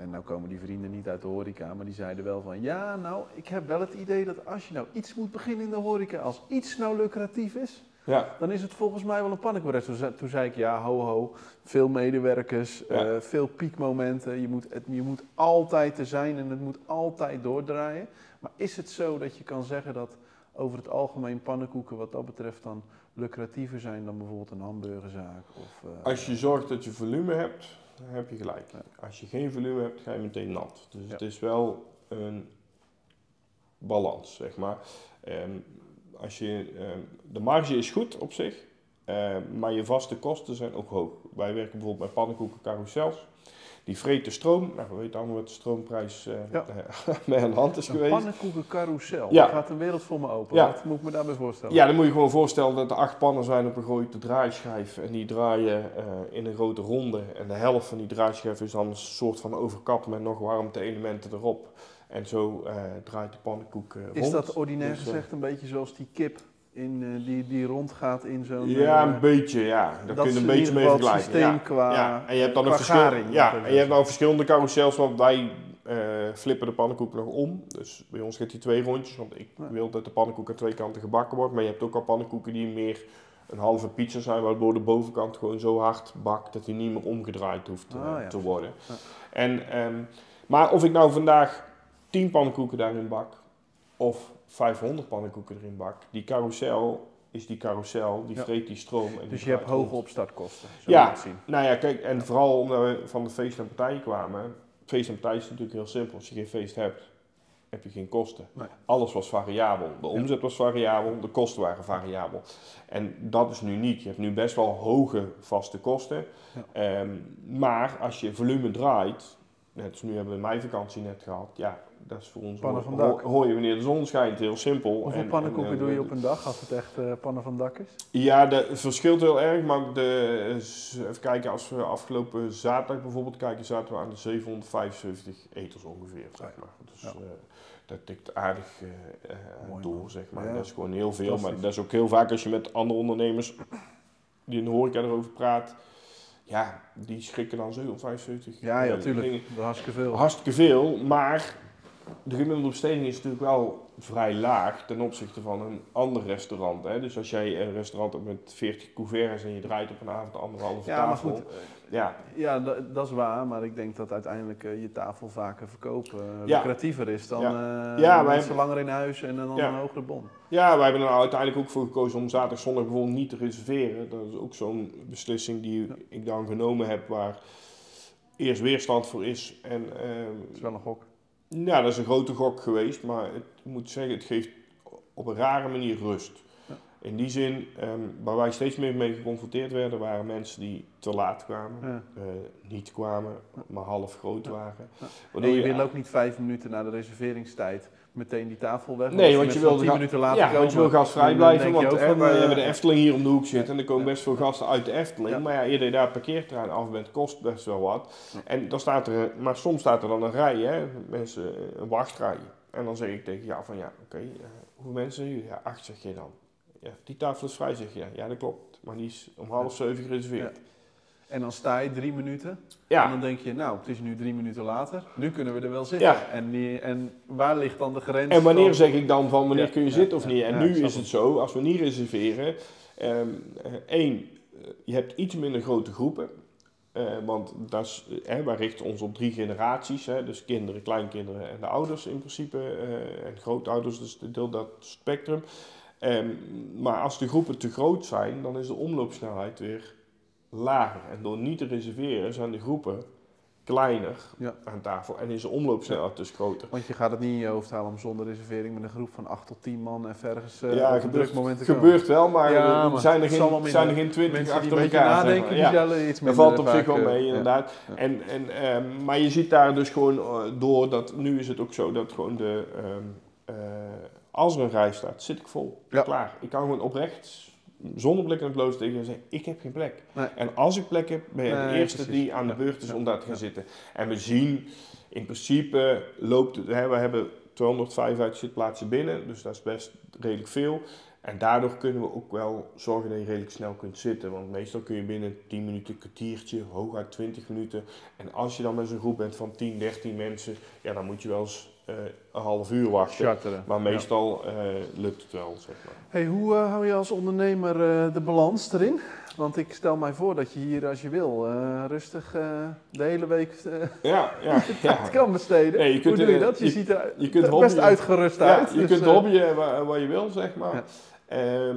En nou komen die vrienden niet uit de horeca, maar die zeiden wel van ja, nou, ik heb wel het idee dat als je nou iets moet beginnen in de horeca, als iets nou lucratief is, Ja, dan is het volgens mij wel een pannenkoek. Toen, zei- toen zei ik ja, ho ho, veel medewerkers, Ja. eh, veel piekmomenten, je moet, het, je moet altijd er zijn en het moet altijd doordraaien. Maar is het zo dat je kan zeggen dat over het algemeen pannenkoeken wat dat betreft dan lucratiever zijn dan bijvoorbeeld een hamburgerzaak? Of, eh, als je zorgt dat je volume hebt, heb je gelijk. Als je geen volume hebt, ga je meteen nat. Dus Ja. het is wel een balans, zeg maar. Ehm, als je, ehm, de marge is goed op zich, ehm, maar je vaste kosten zijn ook hoog. Wij werken bijvoorbeeld bij pannenkoeken carousels. Die vreten stroom. Nou, we weten allemaal wat de stroomprijs Ja. mee aan de hand is een geweest. pannenkoekencarousel, Ja. daar gaat een wereld voor me open. Ja. Wat moet ik me daarbij voorstellen? Ja, dan moet je gewoon voorstellen dat er acht pannen zijn op een grote draaischijf. En die draaien eh, in een grote ronde. En de helft van die draaischijf is dan een soort van overkap met nog warmte-elementen erop. En zo eh, draait de pannenkoek eh, rond. Is dat ordinair Dus, gezegd een beetje zoals die kip in, eh, die, die rondgaat in zo'n... Ja, eh, een beetje, ja. Daar dat kun je een beetje mee vergelijken. systeem ja. qua- ja. En je hebt dan qua een verschil, garing, ja, en je hebt dan verschillende carousels, want wij eh, flippen de pannenkoek nog om. Dus bij ons gaat die twee rondjes, want ik Ja. wil dat de pannenkoek aan twee kanten gebakken wordt. Maar je hebt ook al pannenkoeken die meer een halve pizza zijn, waardoor de bovenkant gewoon zo hard bakt dat die niet meer omgedraaid hoeft Ah, te worden. Ja. En, ehm, maar of ik nou vandaag 10 pannenkoeken daarin bak of 500 pannenkoeken erin bak, die carousel is die carousel, die Ja. vreet die stroom. En die Dus je hebt hoge opstartkosten, zo Ja. zien. Nou ja, kijk, en vooral omdat we van de feest en partijen kwamen. Feest en partijen is natuurlijk heel simpel. Als je geen feest hebt, heb je geen kosten. Nee. Alles was variabel. De omzet was variabel, de kosten waren variabel. En dat is nu niet. Je hebt nu best wel hoge vaste kosten. Ja. Ehm, maar als je volume draait, net als nu hebben we mijn vakantie net gehad, ja, dat is voor ons. Pannen van hoor, dak. hoor je wanneer de zon schijnt, heel simpel. Hoeveel En- pannenkoeken en, doe je op een dag als het echt eh, pannen van dak is? ja, het verschilt heel erg, maar de, even kijken, als we afgelopen zaterdag bijvoorbeeld kijken, zaten we aan de 775 eters ongeveer, zeg maar. Dus Ja. eh, dat tikt aardig eh, Mooi, door, man. zeg maar. Ja. Dat is gewoon heel veel, maar dat is ook heel vaak als je met andere ondernemers die in de horeca erover praat, ja, die schrikken dan 775. Ja, ja, tuurlijk. dingen. Dat is hartstikke veel. Hartstikke veel, maar de gemiddelde besteding is natuurlijk wel vrij laag ten opzichte van een ander restaurant. Hè? Dus als jij een restaurant hebt met 40 couverts en je draait op een avond anderhalve Ja, maar tafel. goed. eh, Ja, Ja, dat, is waar, maar ik denk dat uiteindelijk eh, je tafel vaker verkopen eh, Ja. lucratiever is dan Ja. eh, Ja, mensen langer in huis en dan een hogere bon. ja, wij hebben er uiteindelijk ook voor gekozen om zaterdag zondag bijvoorbeeld niet te reserveren. Dat is ook zo'n beslissing die ik dan genomen heb waar eerst weerstand voor is. En ehm, is wel een gok. Ja, dat is een grote gok geweest, maar het, ik moet zeggen, het geeft op een rare manier rust. Ja. In die zin, ehm, waar wij steeds meer mee geconfronteerd werden, waren mensen die te laat kwamen, Ja. eh, niet kwamen, maar half groot waren. Ja. En je wil ook niet vijf minuten na de reserveringstijd meteen die tafel weg. Nee, want je mensen wil tien minuten later ja, komen. want je wil gastvrij dan blijven, je want van, wij eh, hebben de Efteling hier om de hoek zitten en er komen best veel gasten uit de Efteling. Ja. Maar ja, eer je daar parkeerterrein af bent, kost best wel wat. En dan staat er, maar soms staat er dan een rij, hè, mensen, een wachtrij. En dan zeg ik tegen jou van ja, oké, eh, hoeveel mensen zijn jullie? Ja, acht zeg je dan. Ja, die tafel is vrij, zeg je. Ja, dat klopt. Maar die is om half zeven gereserveerd. En dan sta je drie minuten. Ja, En dan denk je, nou, het is nu drie minuten later. Nu kunnen we er wel zitten. Ja. En, en waar ligt dan de grens? En wanneer van- zeg ik dan van wanneer Ja, kun je zitten of niet? En nu is het zo, als we niet reserveren, eh, één, eh, je hebt iets minder grote groepen. Eh, want dat is, wij richten ons op drie generaties, hè, dus kinderen, kleinkinderen en de ouders in principe, en grootouders, dus deel dat spectrum. Ehm, maar als de groepen te groot zijn, dan is de omloopsnelheid weer lager. En door niet te reserveren zijn de groepen kleiner Ja. aan tafel en is de omloopsnelheid dus groter. Want je gaat het niet in je hoofd halen om zonder reservering met een groep van 8 tot 10 man en vergens uh, Ja, op een gebeurt, gebeurt wel, maar Ja, er maar zijn er geen, zijn er geen twintig Mensen die achter een beetje elkaar. zeg nadenken, maar. die Ja, iets dat minder valt op zich wel eh, mee, ja. inderdaad. Ja. En, en, ehm, maar je ziet daar dus gewoon eh, door dat nu is het ook zo dat gewoon de. ehm, eh, als er een rij staat, zit ik vol. Ja. Klaar. Ik kan gewoon oprecht, zonder blik in het tegen je zeggen: Ik heb geen plek. Nee. En als ik plek heb, ben je de eerste precies. die aan de beurt is Ja. om daar te gaan Ja. zitten. En we zien in principe loopt het. Hè, we hebben 255 zitplaatsen binnen, dus dat is best redelijk veel. En daardoor kunnen we ook wel zorgen dat je redelijk snel kunt zitten. Want meestal kun je binnen 10 minuten, een kwartiertje, hooguit 20 minuten. En als je dan met zo'n groep bent van 10, 13 mensen, ja, dan moet je wel eens een half uur wachten. Charteren. Maar meestal eh, lukt het wel, zeg maar. Hey, hoe eh, hou je als ondernemer eh, de balans erin? Want ik stel mij voor dat je hier, als je wil, eh, rustig eh, de hele week eh, Ja, ja, ja. tijd kan besteden. Nee, je kunt, hoe doe je eh, dat? Je, je- ziet er je kunt best hobbyen. uitgerust Ja, uit. je dus, kunt eh, hobbyen waar, waar je wil, zeg maar. Ja. Ehm,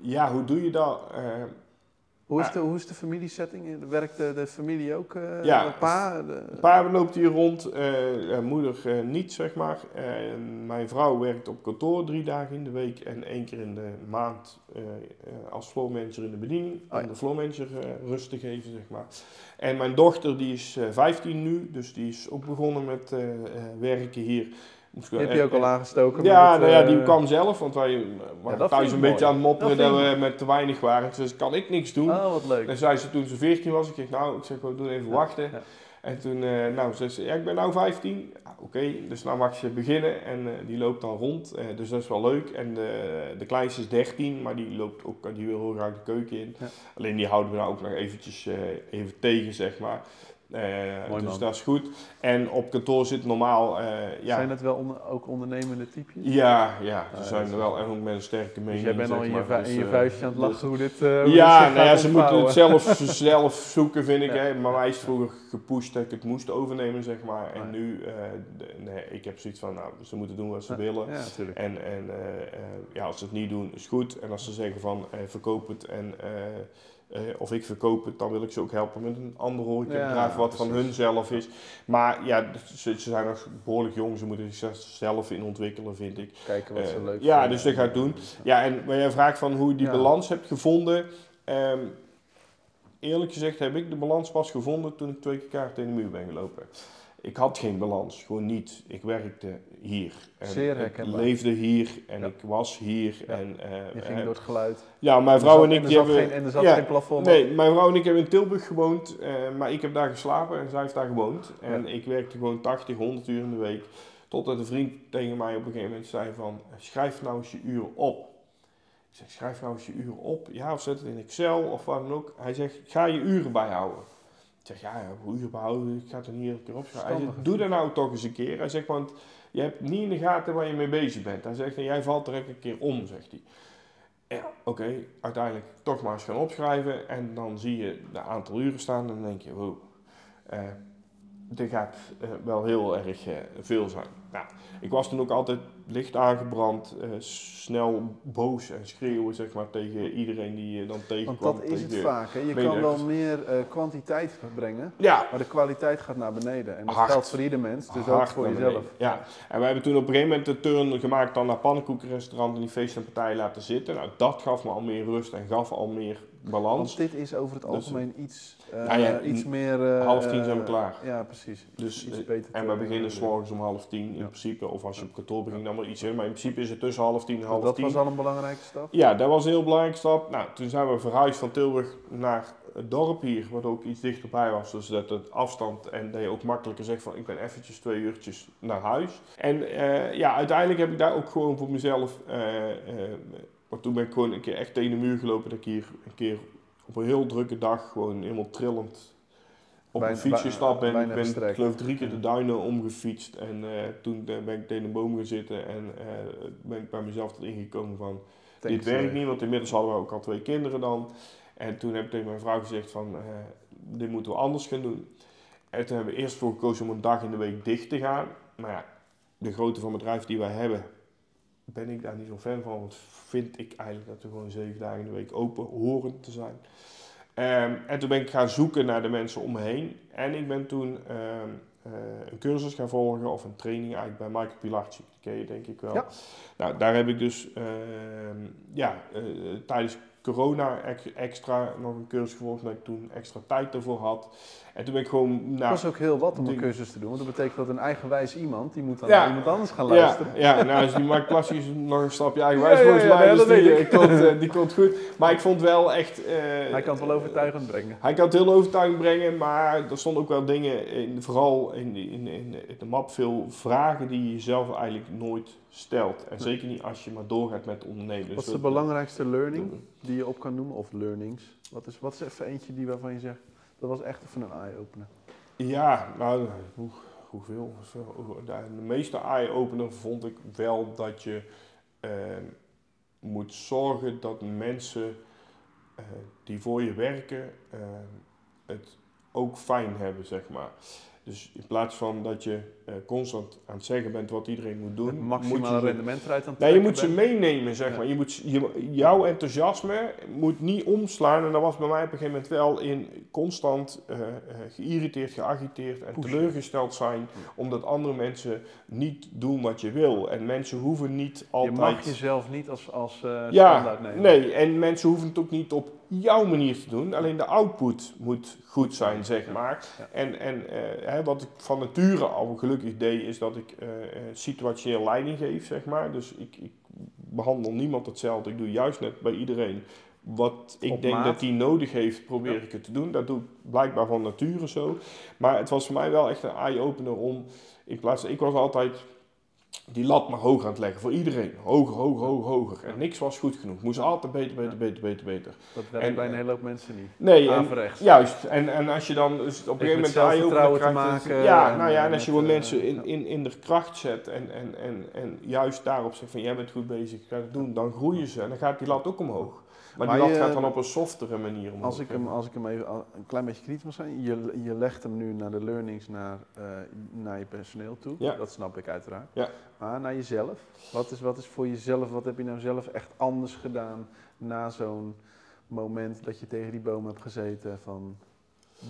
ja, hoe doe je dat? Hoe, is de, hoe is de familiesetting? Werkt de, de familie ook? eh Ja. pa? De, Pa loopt hier rond, eh, moeder eh, niet, zeg maar. Mijn vrouw werkt op kantoor drie dagen in de week en één keer in de maand als floor manager in de bediening. ja. Om de floor manager eh, rust te geven, zeg maar. En mijn dochter, die is eh 15 nu, dus die is ook begonnen met werken hier. Moest die heb je ook eh, al aangestoken? Ja, met, nou ja, eh, die kwam zelf, want wij eh, waren thuis een beetje mooi. aan het mopperen Dat we met te weinig waren. Dus kan ik niks doen. Oh, wat leuk. En zei ze toen ze 14 was, ik zeg nou, ik zeg, we doen even Ja, wachten. ja. En toen, eh, nou, zei ze, ja, ik ben nou 15. Ja, Oké, dus nou mag ze beginnen en eh, die loopt dan rond. Eh, dus dat is wel leuk. En de, de kleinste is 13, maar die loopt ook, die wil heel graag de keuken in. Ja. Alleen die houden we nou ook nog eventjes eh, even tegen, zeg maar. Eh, Mooi dus man. dat is goed. En op kantoor zit normaal, eh, ja, Zijn het wel onder- ook ondernemende typjes? ja, ja, ze Ah, zijn dat er wel en ook met een sterke mening. Dus jij bent al in je, maar. Dus, in je eh, vuistje aan het dus- lachen hoe dit, hoe ja, nou ja, ze moeten het zelf, zelf zoeken, vind ik. Hè. Maar mij is vroeger gepusht dat ik het moest overnemen, zeg maar. En nu, nee, ik heb zoiets van, nou, ze moeten doen wat ze willen. En, en ja, als ze het niet doen, is goed. En als ze zeggen van, verkoop het en... eh, of ik verkoop het, dan wil ik ze ook helpen met een ander horecabedrijf Ja, wat van hun zelf is. Maar ja, ze, ze zijn nog behoorlijk jong, ze moeten zich zelf in ontwikkelen, vind ik. Kijken wat ze Eh, leuk ja, vinden. dus dat ga ik doen. Ja, en waar jij vraagt van hoe je die Ja. balans hebt gevonden. ehm, eerlijk gezegd heb ik de balans pas gevonden toen ik twee keer kaart in de muur ben gelopen. Ik had geen balans, gewoon niet. Ik werkte hier. En Zeer ik leefde hier en Ja. ik was hier. Ja. En, eh, Je ging eh, door het geluid. ja, mijn Er vrouw zat- en ik er die zat hebben... geen, En er zat ja, geen plafond op. Nee, mijn vrouw en ik hebben in Tilburg gewoond, eh, maar ik heb daar geslapen en zij heeft daar gewoond. En ik werkte gewoon 80, 100 uur in de week. Totdat een vriend tegen mij op een gegeven moment zei van, schrijf nou eens je uren op. Ik zeg, schrijf nou eens je uren op. Ja, of zet het in Excel of wat dan ook. Hij zegt, ga je uren bijhouden. Zeg, ja, hoe uren bijhouden? Ik ga het er niet een keer opschrijven. Hij zegt, doe dat nou toch eens een keer. Hij zegt, want je hebt niet in de gaten waar je mee bezig bent. Hij zegt, en jij valt er een keer om, zegt hij. Ja, oké, uiteindelijk toch maar eens gaan opschrijven. En dan zie je de aantal uren staan en dan denk je, wow, eh dit gaat eh, wel heel erg eh, veel zijn. Nou, ik was toen ook altijd licht aangebrand, eh, snel boos en schreeuwen zeg maar, tegen iedereen die je dan Want tegenkwam. dat is het vaak. Hè. Je kan wel meer eh, kwantiteit brengen, Ja, maar de kwaliteit gaat naar beneden. En dat Hard. geldt voor ieder mens, dus ook voor jezelf. Ja, en we hebben toen op een gegeven moment de turn gemaakt dan naar pannenkoekenrestaurant en die feest en partijen laten zitten. Nou, dat gaf me al meer rust en gaf al meer balans. Want dit is over het Dus- algemeen iets, eh, Nou ja, iets meer... eh, half tien zijn we klaar. Ja, precies. Dus, iets eh, beter En we beginnen s morgens om half tien in principe. Of als je op kantoor begint, dan maar iets in. Maar in principe is het tussen half tien en half dat tien. was al een belangrijke stap. Ja, dat was een heel belangrijke stap. Nou, toen zijn we verhuisd van Tilburg naar het dorp hier, wat ook iets dichterbij was. Dus dat het afstand en dat je ook makkelijker zegt van ik ben eventjes twee uurtjes naar huis. En eh, ja, uiteindelijk heb ik daar ook gewoon voor mezelf, want toen ben ik gewoon een keer echt tegen de muur gelopen dat ik hier een keer op een heel drukke dag gewoon helemaal trillend op een fiets bij- gestapt ben. bijna Ik ben gestrekt. ik geloof drie keer de duinen omgefietst en eh, toen eh, ben ik tegen een boom gaan zitten en eh, ben ik bij mezelf tot ingekomen van dit werkt niet, want inmiddels hadden we ook al twee kinderen dan. En toen heb ik tegen mijn vrouw gezegd van, dit moeten we anders gaan doen. En toen hebben we eerst voor gekozen om een dag in de week dicht te gaan. Maar ja, de grootte van het bedrijf die wij hebben, ben ik daar niet zo fan van. Want vind ik eigenlijk dat we gewoon zeven dagen in de week open horen te zijn. Ehm, en toen ben ik gaan zoeken naar de mensen om me heen. En ik ben toen ehm, eh, een cursus gaan volgen, of een training eigenlijk bij Michael Pilarczyk. Die ken je denk ik wel. Ja. Nou, daar heb ik dus ehm, ja, eh, tijdens corona ex- extra nog een cursus gevolgd, omdat ik toen extra tijd ervoor had. En toen ben ik gewoon... Het Nou, was ook heel wat om een cursus te doen, want dat betekent dat een eigenwijs iemand, die moet dan Ja. naar iemand anders gaan ja, luisteren. ja, nou is die Mike Plastic is nog een stapje eigenwijs Ja, ja, volgens ja, mij, nee, dus dat die, weet eh, ik. komt, eh, die komt goed. Maar ik vond wel echt... eh, Hij kan het wel overtuigend brengen. Hij kan het heel overtuigend brengen, maar er stonden ook wel dingen, in, vooral in, de- in, in, in de map, veel vragen die je zelf eigenlijk nooit stelt. En zeker niet als je maar doorgaat met ondernemen. Wat Dus is de dat- belangrijkste learning die je op kan noemen? Of learnings? Wat is, wat is even eentje die waarvan je zegt, dat was echt even een eye-opener. Ja, nou, hoe, hoeveel? Zo, De, de meeste eye-opener vond ik wel dat je eh, moet zorgen dat mensen eh, die voor je werken eh, het ook fijn hebben, zeg maar. Dus in plaats van dat je eh, constant aan het zeggen bent wat iedereen moet doen, Het moet maximale je ze- rendement eruit aan het Nee, je moet ze meenemen, zeg Ja. maar. Je moet, je, jouw enthousiasme moet niet omslaan. En dat was bij mij op een gegeven moment wel in constant eh, eh, geïrriteerd, geagiteerd en Pushen. teleurgesteld zijn. Omdat andere mensen niet doen wat je wil. En mensen hoeven niet Je altijd... mag jezelf niet als, als ja, standaard nemen. nee. En mensen hoeven het ook niet op jouw manier te doen. Alleen de output moet goed zijn, zeg maar. En, en eh, hè, wat ik van nature al gelukkig deed, is dat ik eh, situationeel leiding geef, zeg maar. Dus ik, ik behandel niemand hetzelfde. Ik doe juist net bij iedereen wat ik Op denk maat. dat die nodig heeft, probeer Ja. ik het te doen. Dat doe ik blijkbaar van nature zo. Maar het was voor mij wel echt een eye-opener om, in plaats ik was altijd die lat maar hoog aan het leggen voor iedereen. Hoger, hoger, hoger, hoger. En niks was goed genoeg. Moest altijd beter, beter, Ja. beter, beter, beter. Dat werkt En, bij een eh, hele hoop mensen niet. Nee, en. Juist, en, en als je dan dus op een gegeven moment eye-opener zelfvertrouwen te krijgt, dan- maken Ja, en, nou ja, en eh, als je gewoon eh, mensen in, ja. in, in de kracht zet en, en, en, en juist daarop zegt van jij bent goed bezig, ga het doen, dan groeien ze en dan gaat die lat ook omhoog. Maar, Maar die je- gaat dan op een softere manier omhoog. Als ik, hem, als ik hem even een klein beetje kritisch mag zijn, je, je legt hem nu naar de learnings naar, eh, naar je personeel toe. Ja. Dat snap ik uiteraard. Ja. Maar naar jezelf. Wat is, wat is voor jezelf, wat heb je nou zelf echt anders gedaan na zo'n moment dat je tegen die boom hebt gezeten van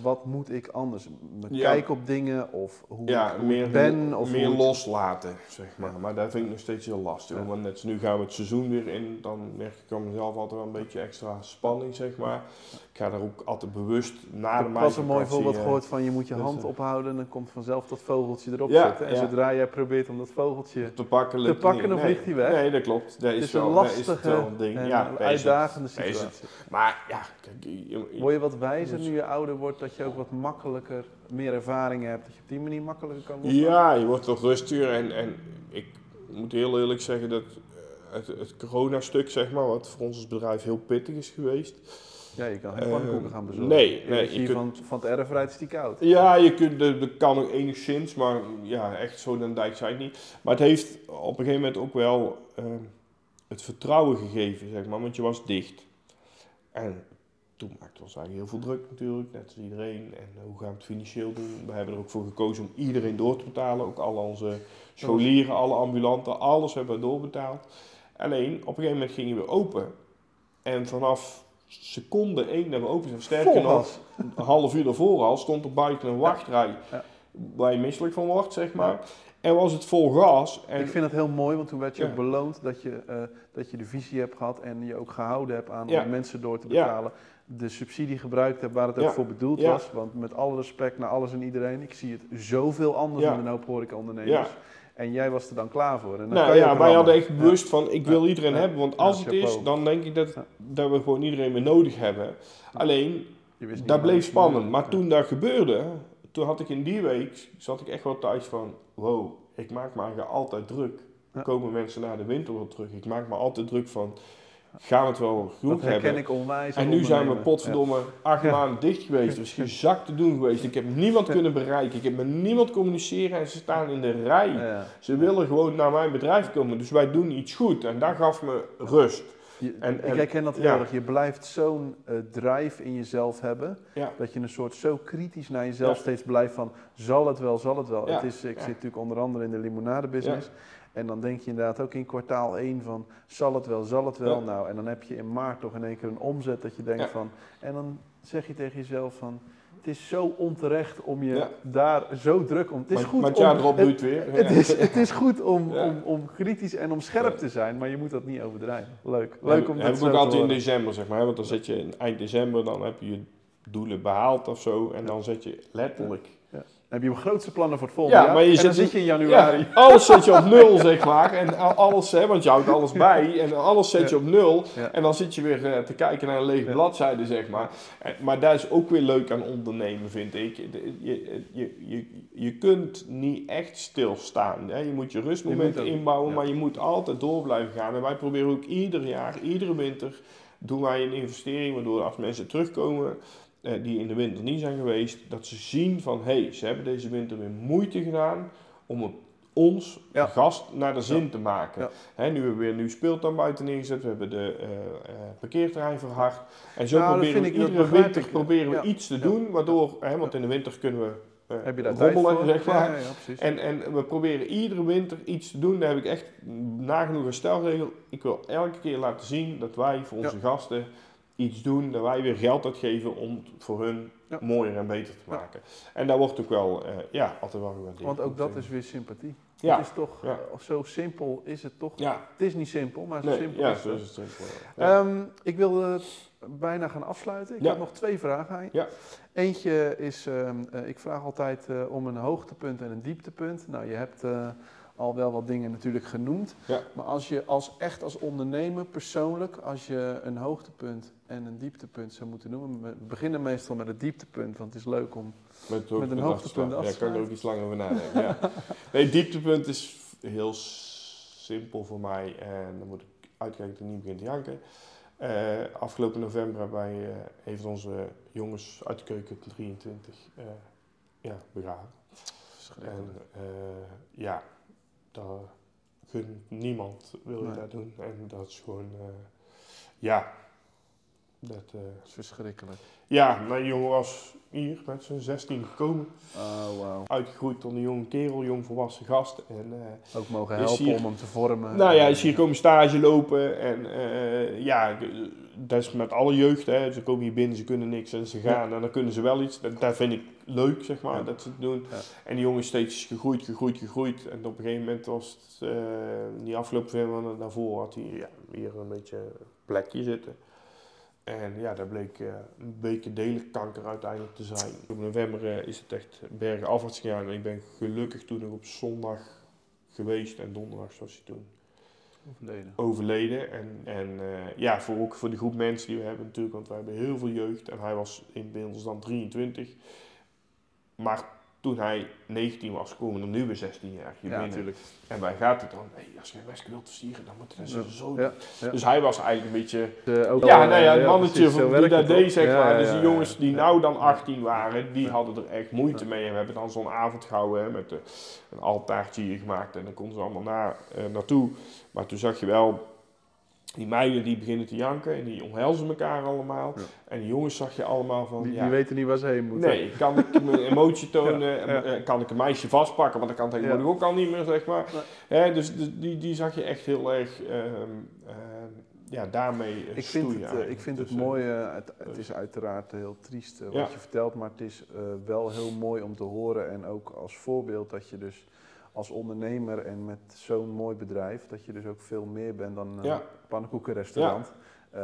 wat moet ik anders? Mijn Ja. kijk op dingen of hoe, ja, ik, hoe meer, ik ben? Of meer ik- loslaten, zeg maar. Ja. Maar dat vind ik nog steeds heel lastig. Want net nu gaan we het seizoen weer in, dan merk ik aan mezelf altijd wel een beetje extra spanning, zeg maar. Ik ga daar ook altijd bewust na Ik de heb pas een mooi voorbeeld eh, gehoord van je moet je dus, hand eh, ophouden en dan komt vanzelf dat vogeltje erop zitten. En zodra jij probeert om dat vogeltje te pakken, te pakken, dan vliegt hij weg. Nee, dat klopt. Dat is, is een wel, dat is lastige ding. en uitdagende situatie. Maar ja, kijk, je- je- Word je wat wijzer nu je ouder wordt, dat je ook wat makkelijker, meer ervaring hebt, dat je op die manier makkelijker kan loslaten? ja, je wordt toch rustiger. En, en ik moet heel eerlijk zeggen dat eh, het, het corona-stuk, zeg maar, wat voor ons als bedrijf heel pittig is geweest. Ja, je kan geen pannenkoeken gaan bezorgen. nee, nee, je kunt- van, van het erf rijdt is die koud. Ja, je kunt, dat kan ook enigszins, maar ja, echt zo dan dijk zijn niet. Maar het heeft op een gegeven moment ook wel eh, het vertrouwen gegeven, zeg maar, want je was dicht. En toen maakte ons eigenlijk heel veel druk natuurlijk, net als iedereen. En eh, hoe gaan we het financieel doen? We hebben er ook voor gekozen om iedereen door te betalen. Ook al onze scholieren, alle ambulanten, alles hebben we doorbetaald. Alleen, op een gegeven moment gingen we open. En vanaf seconde één dat we open zijn, sterker nog, een half uur daarvoor al, stond er buiten een wachtrij Ja. waar je misselijk van wordt, zeg maar. En was het vol gas. En Ik vind het heel mooi, want toen werd je Ja. ook beloond dat je, eh, dat je de visie hebt gehad en je ook gehouden hebt aan Ja. om mensen door te Ja. De subsidie gebruikt hebt waar het ook Ja. voor bedoeld Ja. was. Want met alle respect naar alles en iedereen, ik zie het zoveel anders Ja. met een hoop horecaondernemers. En jij was er dan klaar voor. En dan nou kan je ja, wij hadden echt bewust van, ik wil iedereen hebben. Want als het is, dan denk ik dat, dat we gewoon iedereen weer nodig hebben. Alleen, dat bleef spannend. Maar toen dat gebeurde, toen had ik in die week, zat ik echt wel thuis van, wow, ik maak me eigenlijk altijd druk. Komen mensen na de winter wel terug? Ik maak me altijd druk van, gaan we het wel genoeg Dat herken hebben? ik onwijs. En nu zijn we potverdomme acht Ja. maanden dicht geweest. Er is geen zak te doen geweest. Ik heb niemand kunnen bereiken. Ik heb met niemand communiceren en ze staan in de rij. Ze willen gewoon naar mijn bedrijf komen. Dus wij doen iets goed. En dat gaf me rust. Je- En- ik en- herken dat heel erg. Je blijft zo'n eh, drive in jezelf hebben. Dat je een soort zo kritisch naar jezelf steeds blijft van... Zal het wel, zal het wel. Het is, ik zit natuurlijk onder andere in de limonadebusiness. En dan denk je inderdaad ook in kwartaal 1 van... Zal het wel, zal het wel. Ja. Nou, en dan heb je in maart toch in één keer een omzet dat je denkt Ja. van... En dan zeg je tegen jezelf van... Het is zo onterecht om je Ja. daar zo druk om... Het is Maar, goed maar om... ja, erop het- doet weer. het is, het is goed om, om, om kritisch en om scherp te zijn, maar je moet dat niet overdrijven. Leuk. Leuk om dat heb ik ook altijd in december, zeg maar. Want dan zet je in eind december, dan heb je je doelen behaald of zo. En dan zet je letterlijk. Heb je grootste plannen voor het volgende Ja, jaar. maar je en zit dan zit je in januari. Ja, alles zet je op nul, zeg maar. En alles, hè, want je houdt alles bij. En alles zet je op nul. Ja. En dan zit je weer eh, te kijken naar een lege bladzijde, zeg maar. En- maar daar is ook weer leuk aan ondernemen, vind ik. Je, je, je, je kunt niet echt stilstaan. Hè. Je moet je rustmomenten moet inbouwen, maar je moet altijd door blijven gaan. En wij proberen ook ieder jaar, iedere winter, doen wij een investering. Waardoor als mensen terugkomen die in de winter niet zijn geweest, dat ze zien van hé, hey, ze hebben deze winter weer moeite gedaan om het ons Ja. gast naar de zin te maken. Ja. Nu hebben we weer een nieuw speeltuin buiten neergezet, we hebben de eh, eh, parkeerterrein verhard. En zo Nou, proberen we iedere winter proberen we iets te doen, waardoor, hè, want in de winter kunnen we eh, Heb je daar tijd rommelen, zeg maar. En, en we proberen iedere winter iets te doen. Daar heb ik echt nagenoeg een stelregel. Ik wil elke keer laten zien dat wij voor onze gasten iets doen. Dat wij weer geld uitgeven om het voor hun Ja. mooier en beter te Ja. maken. En daar wordt ook wel, eh, ja, altijd wel gewaardeerd. Want ook dat is weer sympathie. Ja. Het is toch, Ja. zo simpel is het toch. Ja, Het is niet simpel, maar zo nee, simpel ja, is zo het. is het simpel. Ja. Ehm, ik wil bijna gaan afsluiten. Ik heb nog twee vragen aan je. Ja. Eentje is, ehm, eh, ik vraag altijd eh, om een hoogtepunt en een dieptepunt. Nou, je hebt al wel wat dingen natuurlijk genoemd. Ja. Maar als je als, echt als ondernemer persoonlijk, als je een hoogtepunt en een dieptepunt zou moeten noemen. We beginnen meestal met het dieptepunt, want het is leuk om... Met, Met een hoogtepunt Ja, kan ik er ook iets langer over nadenken. ja. Nee, dieptepunt is heel simpel voor mij. En dan moet ik uitkijken dat ik niet begin te janken. Eh, afgelopen november hebben wij een van onze jongens uit de keuken 23 eh, ja, begraven. En ja, dat niemand wil je Nee. dat doen. En dat is gewoon, eh, ja, dat... eh, Dat is verschrikkelijk. ja, mijn jongen was hier met zijn 16 gekomen. Oh, wauw. Uitgegroeid tot een jonge kerel, jong volwassen gast. En, eh, Ook mogen helpen hier- om hem te vormen. nou ja, is hier komen stage lopen. En ja, dat is met alle jeugd. Hè. Ze komen hier binnen, ze kunnen niks en ze gaan. En dan kunnen ze wel iets. Dat, dat vind ik leuk, zeg maar, Ja. dat ze het doen. Ja. En die jongen is steeds gegroeid, gegroeid, gegroeid. En op een gegeven moment was het, eh, die afgelopen film daarvoor had hij ja, hier een beetje een plekje zitten. En ja, dat bleek eh, een beetje delen kanker uiteindelijk te zijn. In november eh, is het echt bergen afwaarts gegaan. En ik ben gelukkig toen nog op zondag geweest en donderdag zoals hij toen Overleden. overleden. En, en eh, ja, voor, ook voor de groep mensen die we hebben natuurlijk, want wij hebben heel veel jeugd. En hij was inmiddels dan 23. Maar toen hij 19 was, komen er nu weer 16 jaar hier Ja, binnen. natuurlijk. En wij gaat het dan, hey, als je een Wesker wilt versieren, dan moet het Ja. zo Ja, ja. Dus hij was eigenlijk een beetje... Eh, ook Ja, nou ja, het mannetje van, die dat deed, zeg maar. dus die jongens die nou dan 18 waren, die hadden er echt moeite mee. En we hebben dan zo'n avond gehouden hè, met eh, een altaartje hier gemaakt. En dan konden ze allemaal na, eh, naartoe. Maar toen zag je wel, die meiden die beginnen te janken en die omhelzen elkaar allemaal. Ja. En die jongens zag je allemaal van, Die, ja, die weten niet waar ze heen moeten. Nee, kan ik mijn emotie tonen? Ja, eh, Kan ik een meisje vastpakken? Want dat kan tegenwoordig ook al niet meer, zeg maar. Hè, dus dus die, die zag je echt heel erg ehm, ehm, ja, daarmee eh, Ik vind het, eh, ik vind het Dus, eh, mooi, eh, het, het is uiteraard heel triest eh, wat Ja. je vertelt, maar het is eh, wel heel mooi om te horen en ook als voorbeeld dat je dus als ondernemer en met zo'n mooi bedrijf, dat je dus ook veel meer bent dan Ja. Pannenkoekenrestaurant. Ehm,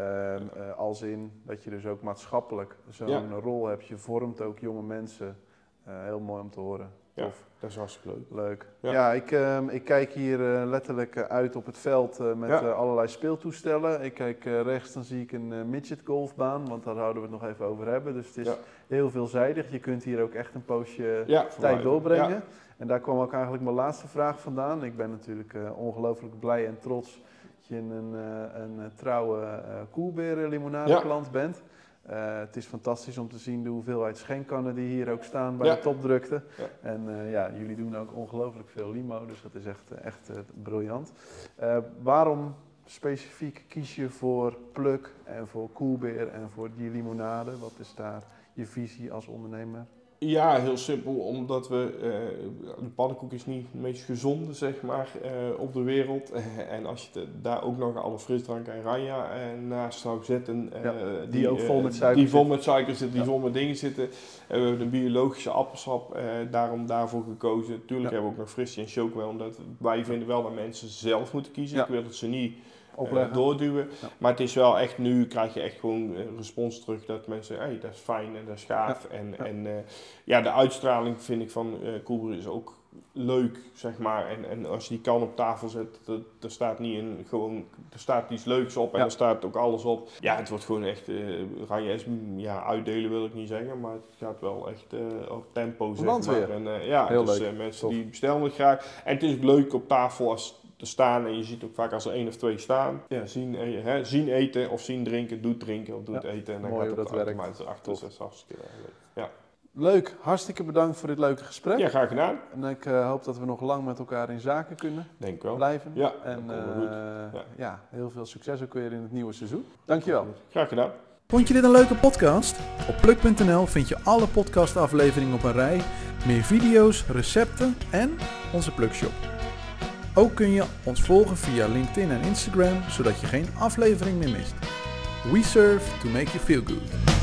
eh, als in dat je dus ook maatschappelijk zo'n Ja. rol hebt, je vormt ook jonge mensen. Eh, heel mooi om te horen. Ja. Tof. Dat is hartstikke leuk. Leuk. Ja. Ja, ik, ehm, ik kijk hier eh, letterlijk uit op het veld met Ja. allerlei speeltoestellen. Ik kijk rechts, dan zie ik een midget golfbaan, want daar houden we het nog even over hebben. Dus het is heel veelzijdig. Je kunt hier ook echt een poosje tijd doorbrengen. En daar kwam ook eigenlijk mijn laatste vraag vandaan. Ik ben natuurlijk ongelooflijk blij en trots je een, eh, een, eh, trouwe koelbeer limonade Ja. bent. Eh, het is fantastisch om te zien de hoeveelheid schenkkannen die hier ook staan bij Ja. de topdrukte. Ja. En eh, ja, jullie doen ook ongelooflijk veel limo, dus dat is echt, eh, echt eh, briljant. Eh, waarom specifiek kies je voor Pluk en voor Koelbeer en voor die limonade? Wat is daar je visie als ondernemer? Ja, heel simpel, omdat we, eh, de pannenkoek is niet het meest gezonde, zeg maar, eh, op de wereld. en als je de- daar ook nog alle frisdrank en ranja eh, naast zou zetten. Ja, die ook vol met suiker Die vol met suiker zitten, die Ja. vol met dingen zitten. En we hebben een biologische appelsap, daarom daarvoor gekozen. Tuurlijk Ja. hebben we ook nog frisje en chocomel, omdat wij vinden wel dat mensen zelf moeten kiezen. Ik wil dat ze niet Opleggen. doorduwen. Ja. Maar het is wel echt, nu krijg je echt gewoon eh, respons terug dat mensen, hey, dat is fijn en dat is gaaf. En, Ja. en eh, ja, de uitstraling vind ik van eh Coolbrew is ook leuk, zeg maar. En, en als je die kan op tafel zet, dat- er staat niet een, gewoon, er staat iets leuks op en er staat ook alles op. Ja, het wordt gewoon echt, eh Ranje S, mm, ja, uitdelen wil ik niet zeggen, maar het gaat wel echt eh, op tempo, zeg maar. En eh, ja, Heel dus leuk. eh, mensen die bestellen het graag. En het is ook leuk op tafel als te staan en je ziet ook vaak als er één of twee staan, ja, zien, eh, hè, zien eten of zien drinken, doet drinken of doet Ja, eten. En dan mooi gaat hoe het dat werkt. achter, dat is hartstikke leuk. Ja. Leuk, hartstikke bedankt voor dit leuke gesprek. ja, graag gedaan. En ik eh, hoop dat we nog lang met elkaar in zaken kunnen Denk wel. blijven. Ja, en eh, Ja. ja, heel veel succes ook weer in het nieuwe seizoen. Dankjewel. Graag gedaan. Vond je dit een leuke podcast? Op pluk.nl vind je alle podcastafleveringen op een rij, meer video's, recepten en onze Plukshop. Ook kun je ons volgen via LinkedIn en Instagram, zodat je geen aflevering meer mist. We serve to make you feel good.